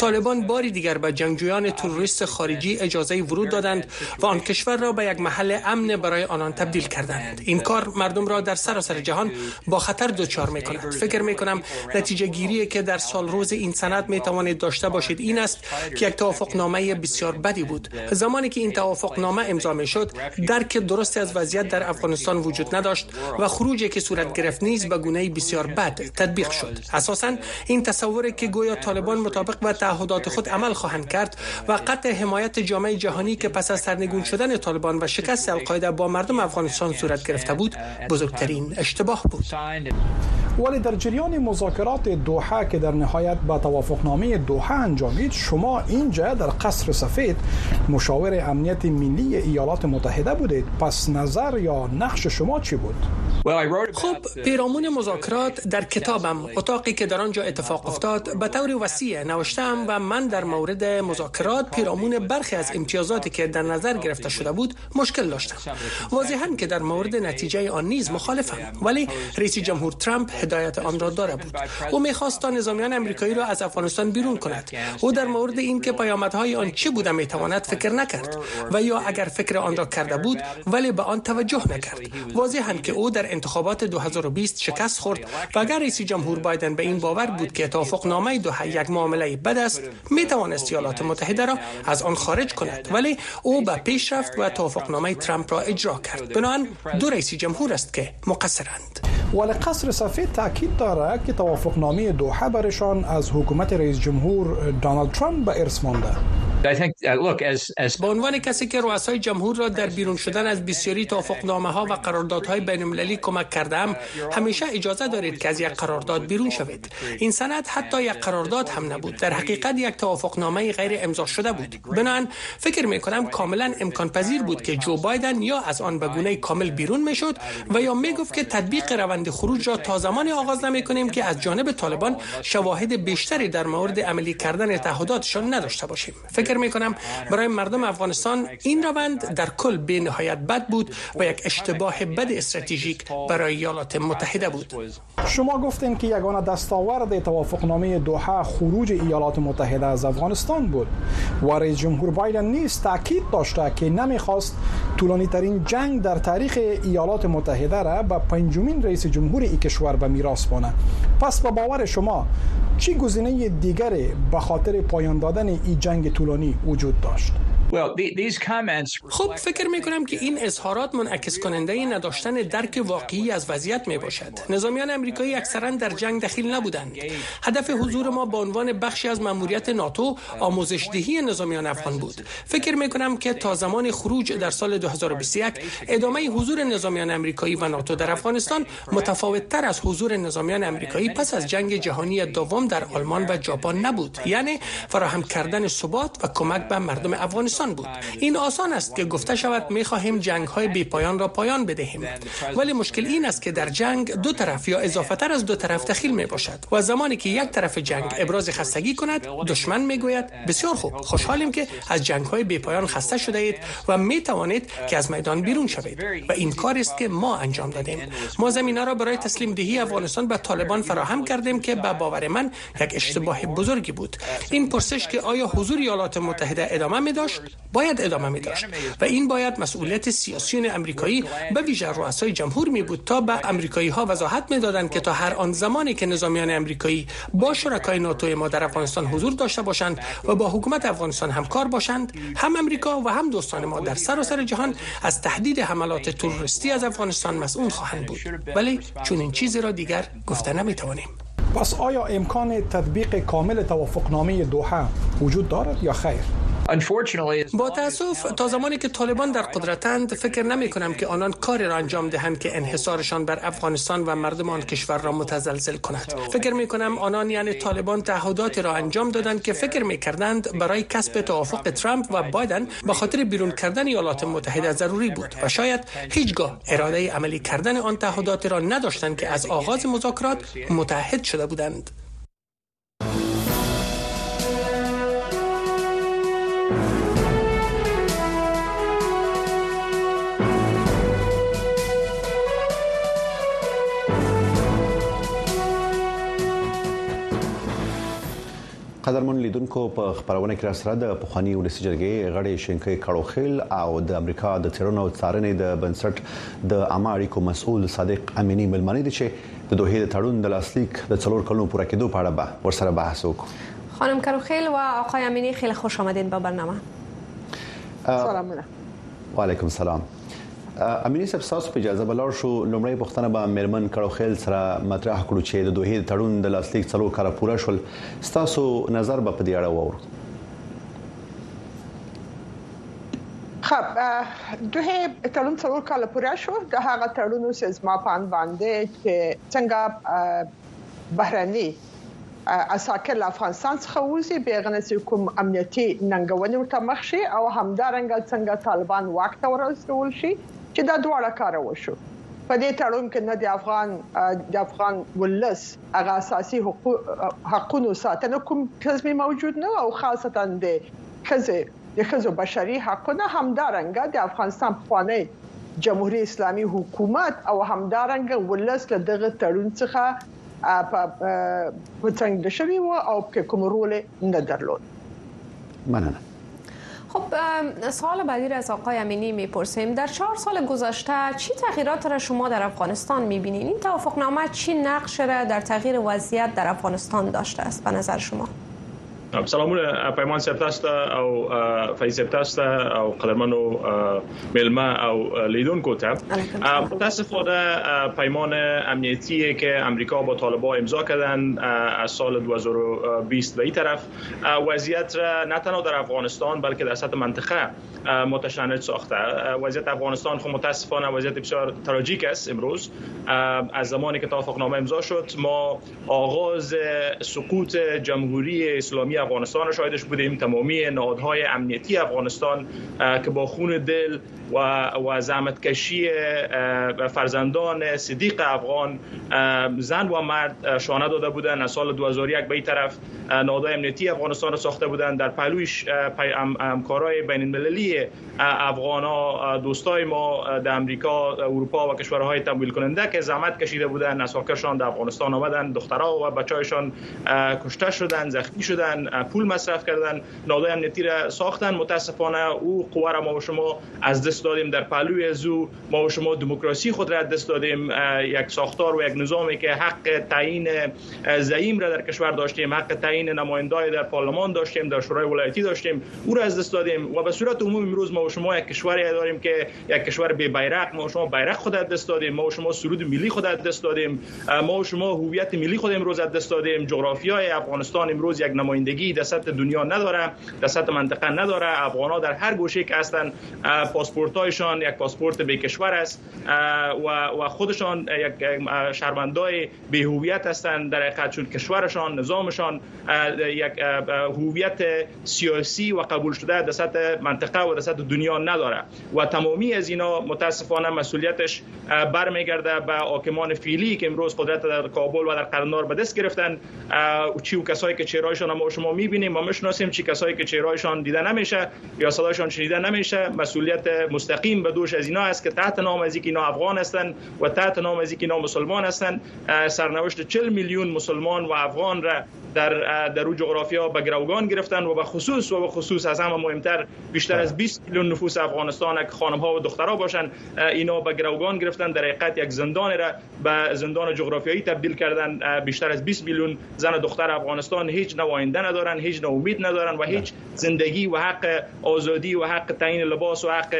طالبان باری دیگر به جنگجویان تروریست خارجی اجازه ورود دادند و آن کشور را به یک محل امن برای آنان تبدیل کردند. این کار مردم را در سراسر جهان با خطر دچار می کند فکر می کنم نتیجه گیری که در سال روز این سند می توانید داشته باشید این است که یک توافق نامه بسیار بدی بود. زمانی که این توافق نامه امضا می شد درک درستی از وضعیت در افغانستان وجود نداشت و خروجی که صورت گرفت نیز به گونه بسیار بد تطبیق شد. اساسا این تصوری که گویا طالبان مطابق به تعهدات خود عمل خواهند کرد و حمایت جامعه جهانی که پس از سرنگون شدن طالبان و شکست القاعده با مردم افغانستان صورت گرفته بود بزرگترین اشتباه بود. ولی در جریان مذاکرات دوحه که در نهایت به توافقنامه دوحه انجامید شما اینجا در قصر سفید مشاور امنیت ملی ایالات متحده بودید. پس نظر یا نقش شما چی بود؟ خب پیرامون مذاکرات در کتابم اتاقی که در آنجا اتفاق افتاد به طور وسیع نوشتم و من در مورد مذاکرات پیرامون برخی از امتیازاتی که در نظر گرفته شده بود مشکل داشتم. واضحا که در مورد نتیجه آن نیز مخالفم. ولی رئیس جمهور ترامپ هدایت آن را داره بود. او می‌خواست تا نظامیان امریکایی را از افغانستان بیرون کند. او در مورد اینکه پیامدهای آن چه بوده می‌تواند فکر نکرد و یا اگر فکر آن را کرده بود ولی به آن توجه نکرد. واضحا که او در انتخابات 2020 شکست خورد و اگر رئیس جمهور بایدن به این باور بود که توافق نامه دوحه یک معامله بد است می توانست ایالات متحده را از آن خارج کند. ولی او به پیش رفت و توافقنامه ترامپ را اجرا کرد. بنابراین دو رئیس جمهور است که مقصرند. ولی قصر سفید تاکید دارد که توافقنامه دوحه برشان از حکومت رئیس جمهور دونالد ترامپ به ارث مانده. Uh, به عنوان کسی که رؤسای جمهور را در بیرون شدن از بسیاری توافقنامه ها و قراردادهای بین المللی کمک کردم همیشه اجازه دارید که از یک قرارداد بیرون شوید. این سند حتی یک قرارداد هم نبود. در حقیقت یک توافقنامه غیر امضا شده بود. بنابراین فکر می کنم کاملا امکان پذیر بود که جو بایدن یا از آن به گونه کامل بیرون می‌شد و یا می گفت که تطبیق روند خروج را تا زمانی آغاز نمی کنیم که از جانب طالبان شواهد بیشتری در مورد عملی کردن تعهداتشان نداشته باشیم. فکر می کنم برای مردم افغانستان این روند در کل به نهایت بد بود و یک اشتباه بد استراتژیک برای ایالات متحده بود. شما گفتین که یگانه دستاورد توافقنامه دوحه خروج ایالات متحده از افغانستان بود و رئیس جمهور بایدن نیز تاکید داشته که نمی‌خواست طولانی ترین جنگ در تاریخ ایالات متحده را به پنجمین رئیس جمهور ای کشور به میراث بانه. پس به باور شما چی گزینه دیگری به خاطر پایان دادن این جنگ طولانی وجود داشت؟ خب فکر می کنم که این اظهارات منعکس کننده نداشتن درک واقعی از وضعیت می باشد نظامیان امریکایی اکثرا در جنگ دخیل نبودند. هدف حضور ما به عنوان بخشی از ماموریت ناتو آموزش دهی نظامیان افغان بود. فکر می کنم که تا زمان خروج در سال 2021 ادامه حضور نظامیان امریکایی و ناتو در افغانستان متفاوت تر از حضور نظامیان امریکایی پس از جنگ جهانی دوم در آلمان و ژاپن نبود. یعنی فراهم کردن ثبات و کمک به مردم افغانستان بود. این آسان است که گفته شود می خواهیم جنگ های بی پایان را پایان بدهیم. ولی مشکل این است که در جنگ دو طرف یا اضافه تر از دو طرف دخیل می باشد و زمانی که یک طرف جنگ ابراز خستگی کند دشمن می گوید بسیار خوب خوشحالیم که از جنگ های بی پایان خسته شده اید و می توانید که از میدان بیرون شوید. و این کار است که ما انجام دادیم. ما زمینه را برای تسلیم دهی افغانستان به طالبان فراهم کردیم که به باور من یک اشتباه بزرگی بود. این پرسش که آیا حضور ایالات متحده ادامه می داشت؟ باید ادامه می داشت. و این باید مسئولیت سیاسیون امریکایی به ویژه رؤسای جمهور می بود تا به امریکایی ها وضاحت می دادند که تا هر آن زمانی که نظامیان امریکایی با شرکای ناتو ما در افغانستان حضور داشته باشند و با حکومت افغانستان همکار باشند هم امریکا و هم دوستان ما در سراسر سر جهان از تهدید حملات تروریستی از افغانستان مسئول خواهند بود ولی چون این چیزی را دیگر گفته نمی توانیم پس آیا امکان تطبیق کامل توافقنامه دوحه وجود دارد یا خیر؟ با تاسف تا زمانی که طالبان در قدرتند فکر نمی کنم که آنان کاری را انجام دهند که انحصارشان بر افغانستان و مردم آن کشور را متزلزل کند. فکر می کنم آنان یعنی طالبان تعهداتی را انجام دادند که فکر می کردند برای کسب توافق ترامپ و بایدن به خاطر بیرون کردن ایالات متحده ضروری بود و شاید هیچگاه اراده عملی کردن آن تعهدات را نداشتند که از آغاز مذاکرات متحد شده بودند. قدرمن لیدونکو په خبرونه کې را سره د پخوانی ولسی جرګې غړي شینکې کړوخیل او د امریکا د تیرونو څارنې د بنسټ د عامه اړیکو مسؤل صادق امینی ملمنې دي چې د دوه د تړون د لاسلیک د څلور کلونو پوره کېدو په اړه به ورسره بحث وکړو. خانم کروخیل و آقای امینی خیلی خوش آمدین به برنامه. سلام علیکم. و علیکم السلام امینی صاحب تاسو په اجازه بلار شو لومړی پښتنه به مرمن کړو خیل سره مطرح کړو چې د دوه تړون د لاسلیک څلو کار پوره شول. تاسو نظر به په دې اړه وورو خب دوه تړون څلور کال پوره شو. د هغه تړونو سزما پان باندې چې څنګه بهرني اساکر افغانستان څخه وځي بیغنه کوم امنیتي ننګونې ورته مخ شي او همدارنګه څنګه طالبان واک ته ورسول شي چې دا دواړه کار وشو په دې تړون کې نه د افغان د افغان ولس هغه اساسي حقوقو ساتنه کوم کزمي موجود نه او خاصتا د خزه د خزو بشري حقونه همدارنګه د افغانستان خواني جمهوریت اسلامي حکومت او همدارنګه ولس له دغه تړون څخه په څنګه شوی او کوم رول نه درلود مننه خب سوال بعدی از آقای امینی می‌پرسیم. در چهار سال گذشته چی تغییرات را شما در افغانستان می‌بینید این توافقنامه چی نقش را در تغییر وضعیت در افغانستان داشته است به نظر شما؟ سلامونه پیمان سپتاست او فیض سپتاست او قدرمنو ملما او لیدونکو ته متاسفانه پیمان امنیتی که امریکا با طالبان امضا کردن از سال 2020 به این طرف. وضعیت را نه تنها در افغانستان بلکه در سطح منطقه متشنج ساخته. وضعیت افغانستان خب متاسفانه وضعیت بسیار تراژیک است امروز. از زمانی که توافقنامه امضا شد ما آغاز سقوط جمهوری اسلامی افغانستان رو شاهدش بودیم. تمامی نهادهای امنیتی افغانستان که با خون دل و و زحمت کشی فرزندان صدیق افغان زن و مرد شانه داده بودن. از سال 2001 به این طرف نهادهای امنیتی افغانستان رو ساخته بودن. در پهلویش همکارای بین المللی افغان ها دوستای ما در امریکا اروپا و کشورهای تمویل کننده که زحمت کشیده بودن اساکرشان در افغانستان آمدن. دخترها و بچه‌هایشان کشته شدن زخمی شدن. پول مصرف کردن نهادهای امنیتی را ساختن. متاسفانه او قوه را ما و شما از دست دادیم در پهلوی از او ما و شما دموکراسی خود را دست دادیم. یک ساختار و یک نظامی که حق تعیین زعیم را در کشور داشتیم حق تعیین نمایندای در پارلمان داشتیم در شورای ولایتی داشتیم. او را از دست دادیم و به صورت عمومی امروز ما و شما یک کشوری داریم که یک کشور بی بیرق ما و شما بیرق خود از دست دادیم. ما و شما سرود ملی خود از دست دادیم. ما و شما هویت ملی خود امروز از دست دادیم. جغرافیای افغانستان امروز یک نمایندگی در سطح دنیا نداره در سطح منطقه نداره. افغان در هر گوشه که هستن پاسپورت هایشان یک پاسپورت به کشور است و خودشان یک شهروندای به هویت هستند در حقیقت چون کشورشان نظامشان یک هویت سیاسی و قبول شده در سطح منطقه و در سطح دنیا نداره. و تمامی از اینا متاسفانه مسئولیتش برمیگرده به حاکمان فعلی که امروز قدرت در کابل و در قرنار به دست گرفتن. چی و کسایی که چهرهایشان ما شما می‌بینیم ما می‌شناسیم چی کسایی که چهرهایشان دیده نمیشه یا صدایشان شنیده نمیشه. مسئولیت مستقیم به دوش از اینا است که تحت نام از اینا افغان هستند و تحت نام از اینا مسلمان هستند سرنوشت 40 میلیون مسلمان و افغان را در در او جغرافیا به گروگان گرفتن و به خصوص و به خصوص از همه مهمتر بیشتر از 20 میلیون نفوس افغانستان که خانم ها و دخترها باشن اینا به گروگان گرفتن. در حقیقت یک زندان را به زندان جغرافیایی تبدیل کردن. بیشتر از 20 میلیون زن و دختر افغانستان هیچ نوع آینده ندارن هیچ نوع امید ندارن و هیچ زندگی و حق آزادی و حق تعیین لباس و حق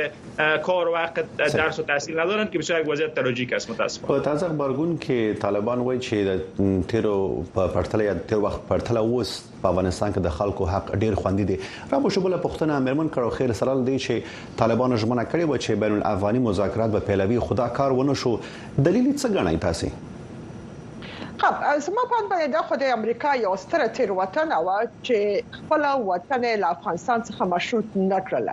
کار و حق درس و تحصیل ندارن که بسیار وضعیت تراژیک است متاسفانه. په تازه خبرګون کې طالبان وایي چې د تیرو په پرتله یا تیر وخت پرتله اوس په افغانستان کې د خلکو حق ډیر خوندي دي. را به شوبله پښتنه امرمن کړو خیر سلام دی چې طالبان ژمنه کړې و چې بین الافغاني مذاکرات به پیلوي خدا کار ونه شو. دلیل څه غنئ تاسو خب زما باندې د خدای امریکا یو ستره تیر وطن او چې خپل وطن له افغانستان څخه مشروط نه کړل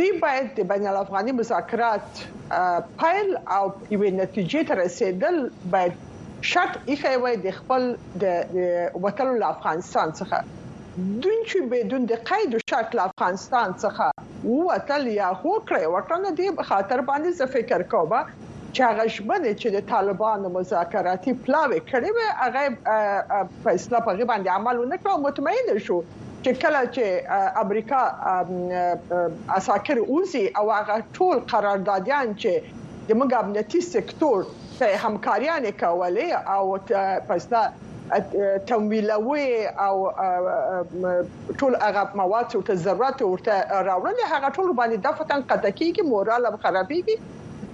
دوی باید د بین الافغاني مذاکرات پایل او یوې نتیجې ته رسیدل باید شرط ایخه وای د خپل د وټلو له افغانستان څخه. دوی چې بدون د قید او شرط له افغانستان څخه وټل یا هو کړی ورته دی په خاطر باندې څه فکر کوبه چې هغه شبنه چې د طالبانو مذاکراتي پلاوي کړی و هغه په غي باندې عمل کړو مطمئن شو چې کله چې امریکا اساکر اوزي او هغه ټول قراردادیان چې د موږ امنیتي سکتور ته همکاریان کولې او پسته تمویلوي او ټول هغه مواد او ضرورت ورته راوړل هغه ټول باندې دفتن قطکی کې مورال خرابېږي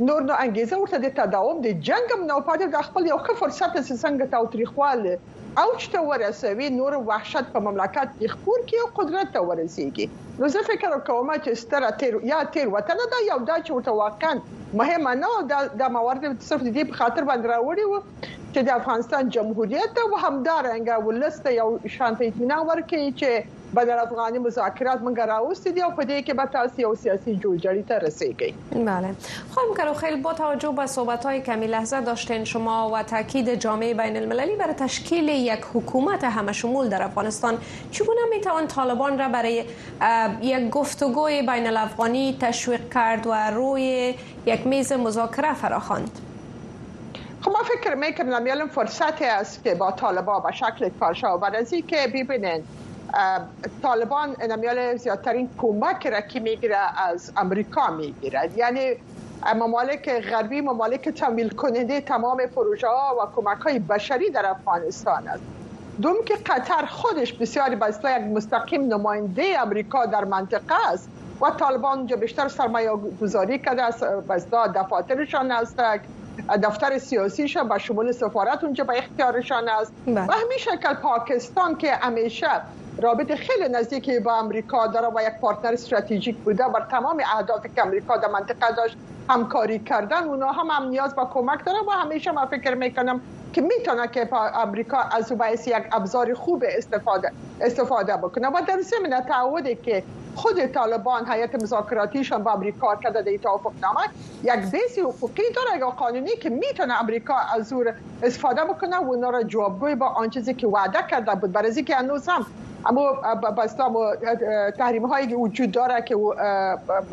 نور نو انګیزه ورته د تداوم د جنگ نو پاتې د خپل یو ښه فرصت څنګه تاوتریخواله او چې ورسوي. نور وحشت په مملکت کې خپور کې او قدرت ته ورسیږي نو زه فکر کوم چې ستره تیر یا تیر وطن دا یو دا چې واقعا مهمه نه د موارد صرف دې په خاطر باندې راوړي وو چې د افغانستان جمهوریت او همدارنګه ولسته یو شانتي اطمینان ورکړي چې بین الافغانی مذاکرات منگا راوستی دی و پده که به تاسی و سیاسی جوجاری تا رسیگی بله خواهیم کرو خیلی با توجه به صحبت های کمی لحظه داشتین شما و تاکید جامعه بین المللی برای تشکیل یک حکومت همه شمول در افغانستان چگونه میتوان طالبان را برای یک گفتگوی بین الافغانی تشویق کرد و روی یک میز مذاکره فراخواند خب ما فکر می‌کنم یعنی فرصتی است که با طالبان به شکل کارشا و برازی که ببینین طالبان نمیال زیادترین کمک را که می‌گیره از امریکا می‌گیره. یعنی ممالک غربی ممالک تمویل کننده تمام پروژه ها و کمک های بشری در افغانستان است. دوم که قطر خودش بسیاری به یک مستقیم نماینده امریکا در منطقه است و طالبان اونجا بیشتر سرمایه گذاری کرده است دفاترشان است دفتر سیاسیشان به شمول سفارت اونجا به اختیارشان است. و همین شکل پاکستان که همیشه رابطه خیلی نزدیکی با امریکا داره و یک پارتنر استراتژیک بوده بر تمام اهدافی که امریکا در منطقه داشت همکاری کردن اونا هم هم نیاز به کمک داره و همیشه من فکر می‌کنم که می‌تونه که امریکا از باعث یک ابزار خوب استفاده استفاده بکنه. و در ضمن تعهدی که خود طالبان هیئت مذاکراتیشان با امریکا کرده در توافق نامه یک بیسی حقوقی داره یا قانونی که می‌تونه امریکا از او استفاده بکنه و اونا را جوابگوی با آن چیزی که وعده کرده بود. برای که هنوز هم اما بستم تحریم هایی که وجود داره که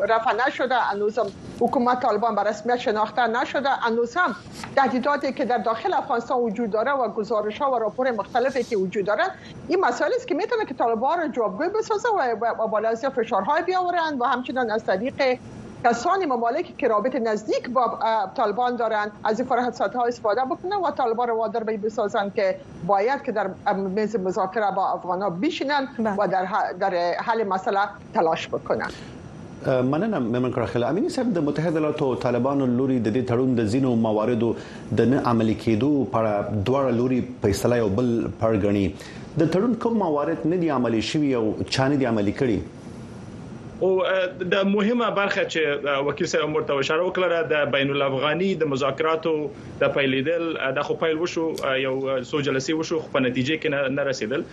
رفع نشده هنوز حکومت طالبان به رسمیت شناخته نشده هنوز هم تهدیداتی که در داخل افغانستان وجود داره و گزارش ها و راپور مختلفی که وجود دارن این مسائل است که می‌تونه که طالبان را جوابگوی بسازه و بالا فشارهای بیاورند و همچنین از طریق کسانی ممالکی که رابط نزدیک با طالبان دارند از این فرصت ها استفاده بکنن و طالبان رو وادار به بسازن که باید که در میز مذاکره با افغان ها بشینن و در در حل مسئله تلاش بکنن. مننه ممن کړه امینی صاحب د متحده ایالاتو طالبانو لوري د دې تړون د زینو مواردو د نه عملي کېدو په دوړ لوري فیصله یو بل پرګنی د تړون کوم موارد نه دي عملي شوی او چانه دي عملي کړي او د مهمه برخه چې وکیل صاحب مرته اشاره وکړه د بین الافغاني د مذاکراتو د پیلیدل د خو پیل وشو یو سو جلسې وشو په نتیجه کې نه رسیدل.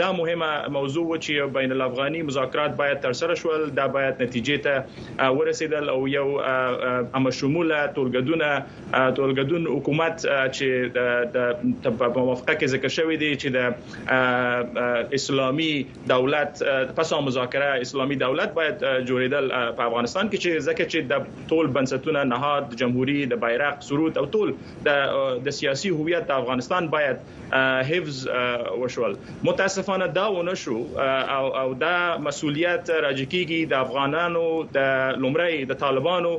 دا مهمه موضوع و چې بین الافغاني مذاکرات باید تر سره شول دا باید نتیجې ته ورسیدل او یو ام شموله تولګدونه تولګدون حکومت چې د موافقه کې ذکر شوی دی چې د اسلامي دولت پس مذاکره اسلامي دولت باید جوړیدل په افغانستان کې چې ځکه چې د ټول بنسټونه نهاد جمهوریت د بیرغ سرود او ټول د د سیاسي هویت د افغانستان باید حفظ وشول. متاسفانه دا ونه شو او او دا مسولیت راجکیږي د افغانانو د لومړی د طالبانو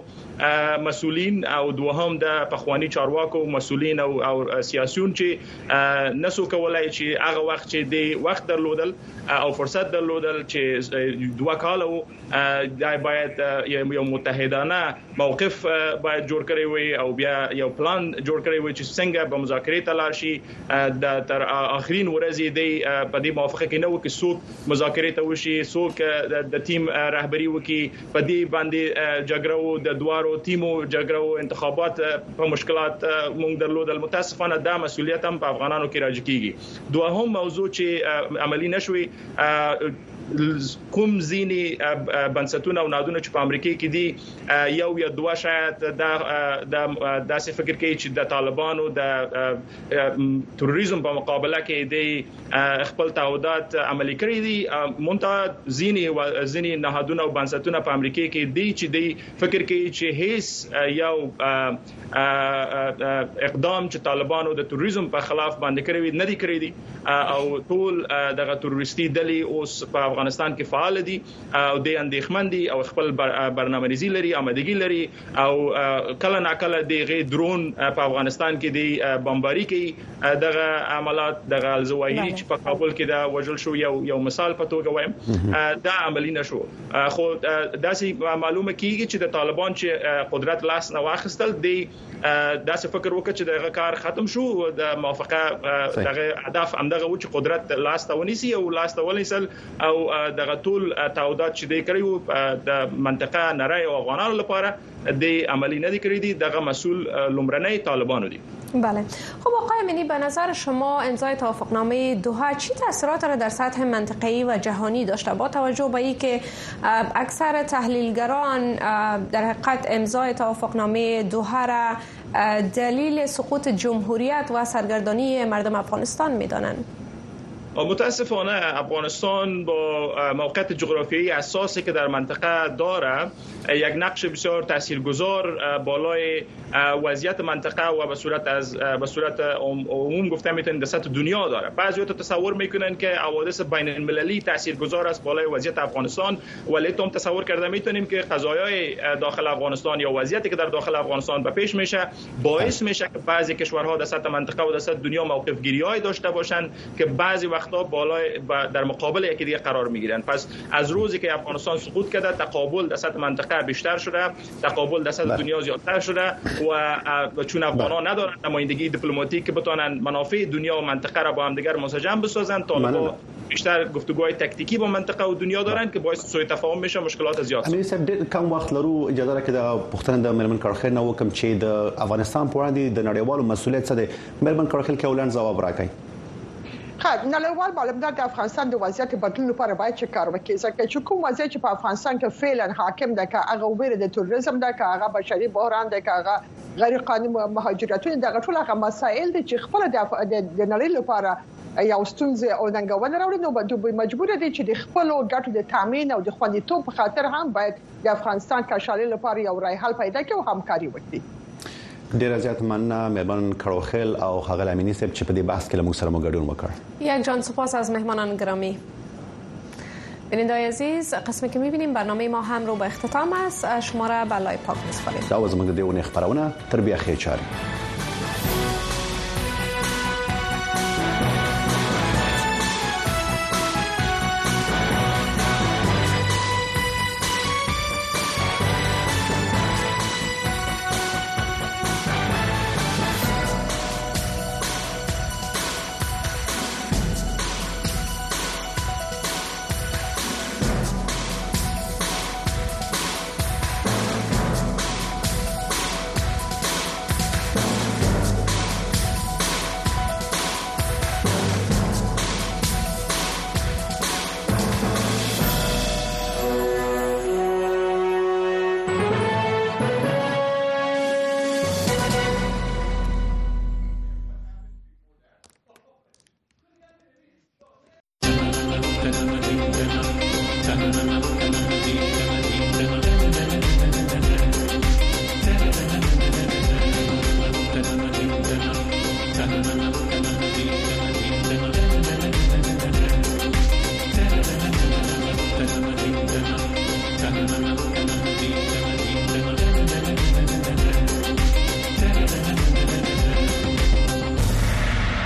مسولین او دوهم د پخوانی چارواکو مسولین او او سیاسيون چې نسو کولای چې هغه وخت چې د وخت درلودل او فرصت درلودل چې دوه کال او باید یو متحدانه موقف باید جوړ کړی وي او بیا یو پلان جوړ کړی وي چې څنګه به مذاکرې ته لاړ شي. د تر اخرین ورځې دی په دې موافقه کې نو کې څوک مذاکرې ته وشي څوک د ټیم رهبری وکي. په دې باندې جګړو د دوارو ټیمو جګړو انتخابات په مشکلات مونږ درلودل. متاسفانه دا مسولیت هم په افغانانو کې راځي کیږي. دوهم موضوع چې عملی نشوي کوم زینی بنسټونه او نادونه چې په امریکا کې دي یو یا دوه شاید د داسې فکر کوي چې د طالبانو د تروریزم په مقابله کې د خپل تعهدات عملي کړی دي. مونته زینی او زینی نهادونه او بنسټونه په امریکا کې دي چې د فکر کوي چې هیڅ یو اقدام چې طالبانو د تروریزم په خلاف باندې کړی نه دي کړی دي. او ټول دغه تروریستي ډلې اوس په افغانستان کې فعال دي او د اندېخمن دي او خپل برنامه‌ریزي لري آمادګي لري او کله ناکله د غي درون په افغانستان کې د بمباري کوي. دغه عملات دغه الزواهری چې په کابل کې دا وجل شو یو یو مثال په توګه وایم. دا عملی نشو خو داسې معلومه کیږي چې د طالبان چې قدرت لاس نه واخیستل دی داسې فکر وکړي چې دغه کار ختم شو د موافقه دغه هدف همدغه و چې قدرت لاس ته ونیسي او لاس ته ونیسل او دغه ټول تعهدات چې دی کړیو د منطقه نړۍ او افغانانو لپاره د عملی نه دي کړی دي دغه مسول لومړنۍ طالبانو دي بله. خب آقای امینی به نظر شما امضای توافقنامه دوحه چی تاثیرات را در سطح منطقه‌ای و جهانی داشته؟ با توجه به اینکه اکثر تحلیلگران در حقیقت امضای توافقنامه دوحه را دلیل سقوط جمهوریت و سرگردانی مردم افغانستان می‌دانند. متاسفانه افغانستان با موقعیت جغرافیایی اساسی که در منطقه داره یک نقش بسیار تاثیرگذار بالای وضعیت منطقه و به صورت از به صورت عموم گفته می‌تونن در سطح دنیا داره. بعضی تو تصور می‌کنن که حوادث بین المللی تاثیرگذار است بالای وضعیت افغانستان ولی تو تصور کرده می‌تونیم که قضایای داخل افغانستان یا وضعیتی که در داخل افغانستان به پیش میشه باعث میشه که بعضی کشورها در سطح منطقه و در سطح دنیا موقف گیری داشته باشند که بعضی وقتا بالای در مقابل یکی دیگه قرار می‌گیرن. پس از روزی که افغانستان سقوط کرده تقابل در سطح منطقه بیشتر شده تقابل در سطح دنیا زیادتر شده و چون افغانان ندارن نمایندگی دیپلماتیک که بتونن منافع دنیا و منطقه را با هم دیگر منسجم بسازن طالبان بیشتر گفتگوهای تکتیکی با منطقه و دنیا دارن که باعث سوء تفاهم میشه مشکلات زیاد امیر صاحب کم وخت لرو اجازه راکړه د پښتنه د ملمن کړخې نه وکم چې د افغانستان په وړاندې د نړیوالو مسولیت څه دی؟ ملمن کړخې کې ولن جواب راکړي خب نړیوال معلومات د افغانستان د وضعیت بدلون لپاره باید چې کار وکړي ځکه چې کوم وضعیت چې په افغانستان کې فعلا حاکم ده که هغه ویره د تروریزم ده که هغه بشري بحران ده که هغه غیر قانوني مهاجرتونه دغه ټول هغه مسایل دي چې خپل د نړۍ لپاره یو ستونزې او ننګونه راوړي نو دوی مجبور دي چې د خپل ګټو د تامین او د خوندیتوب په خاطر هم باید د افغانستان کشالي لپاره یو رای حل پیدا کړي او همکاري وکړي ډیر زیات مننه مهمان کړوخل او هغه امینی صاحب چې په دې بحث کې موږ سره مګډون وکړ. یک جان سپاس از مهمانان گرامی. بینندای عزیز قسمی که می‌بینیم برنامه ما هم رو به اختتام است. شما را به لای پاک میسپاریم. دا زموږ د دیونه خبرونه تربیه خېچاري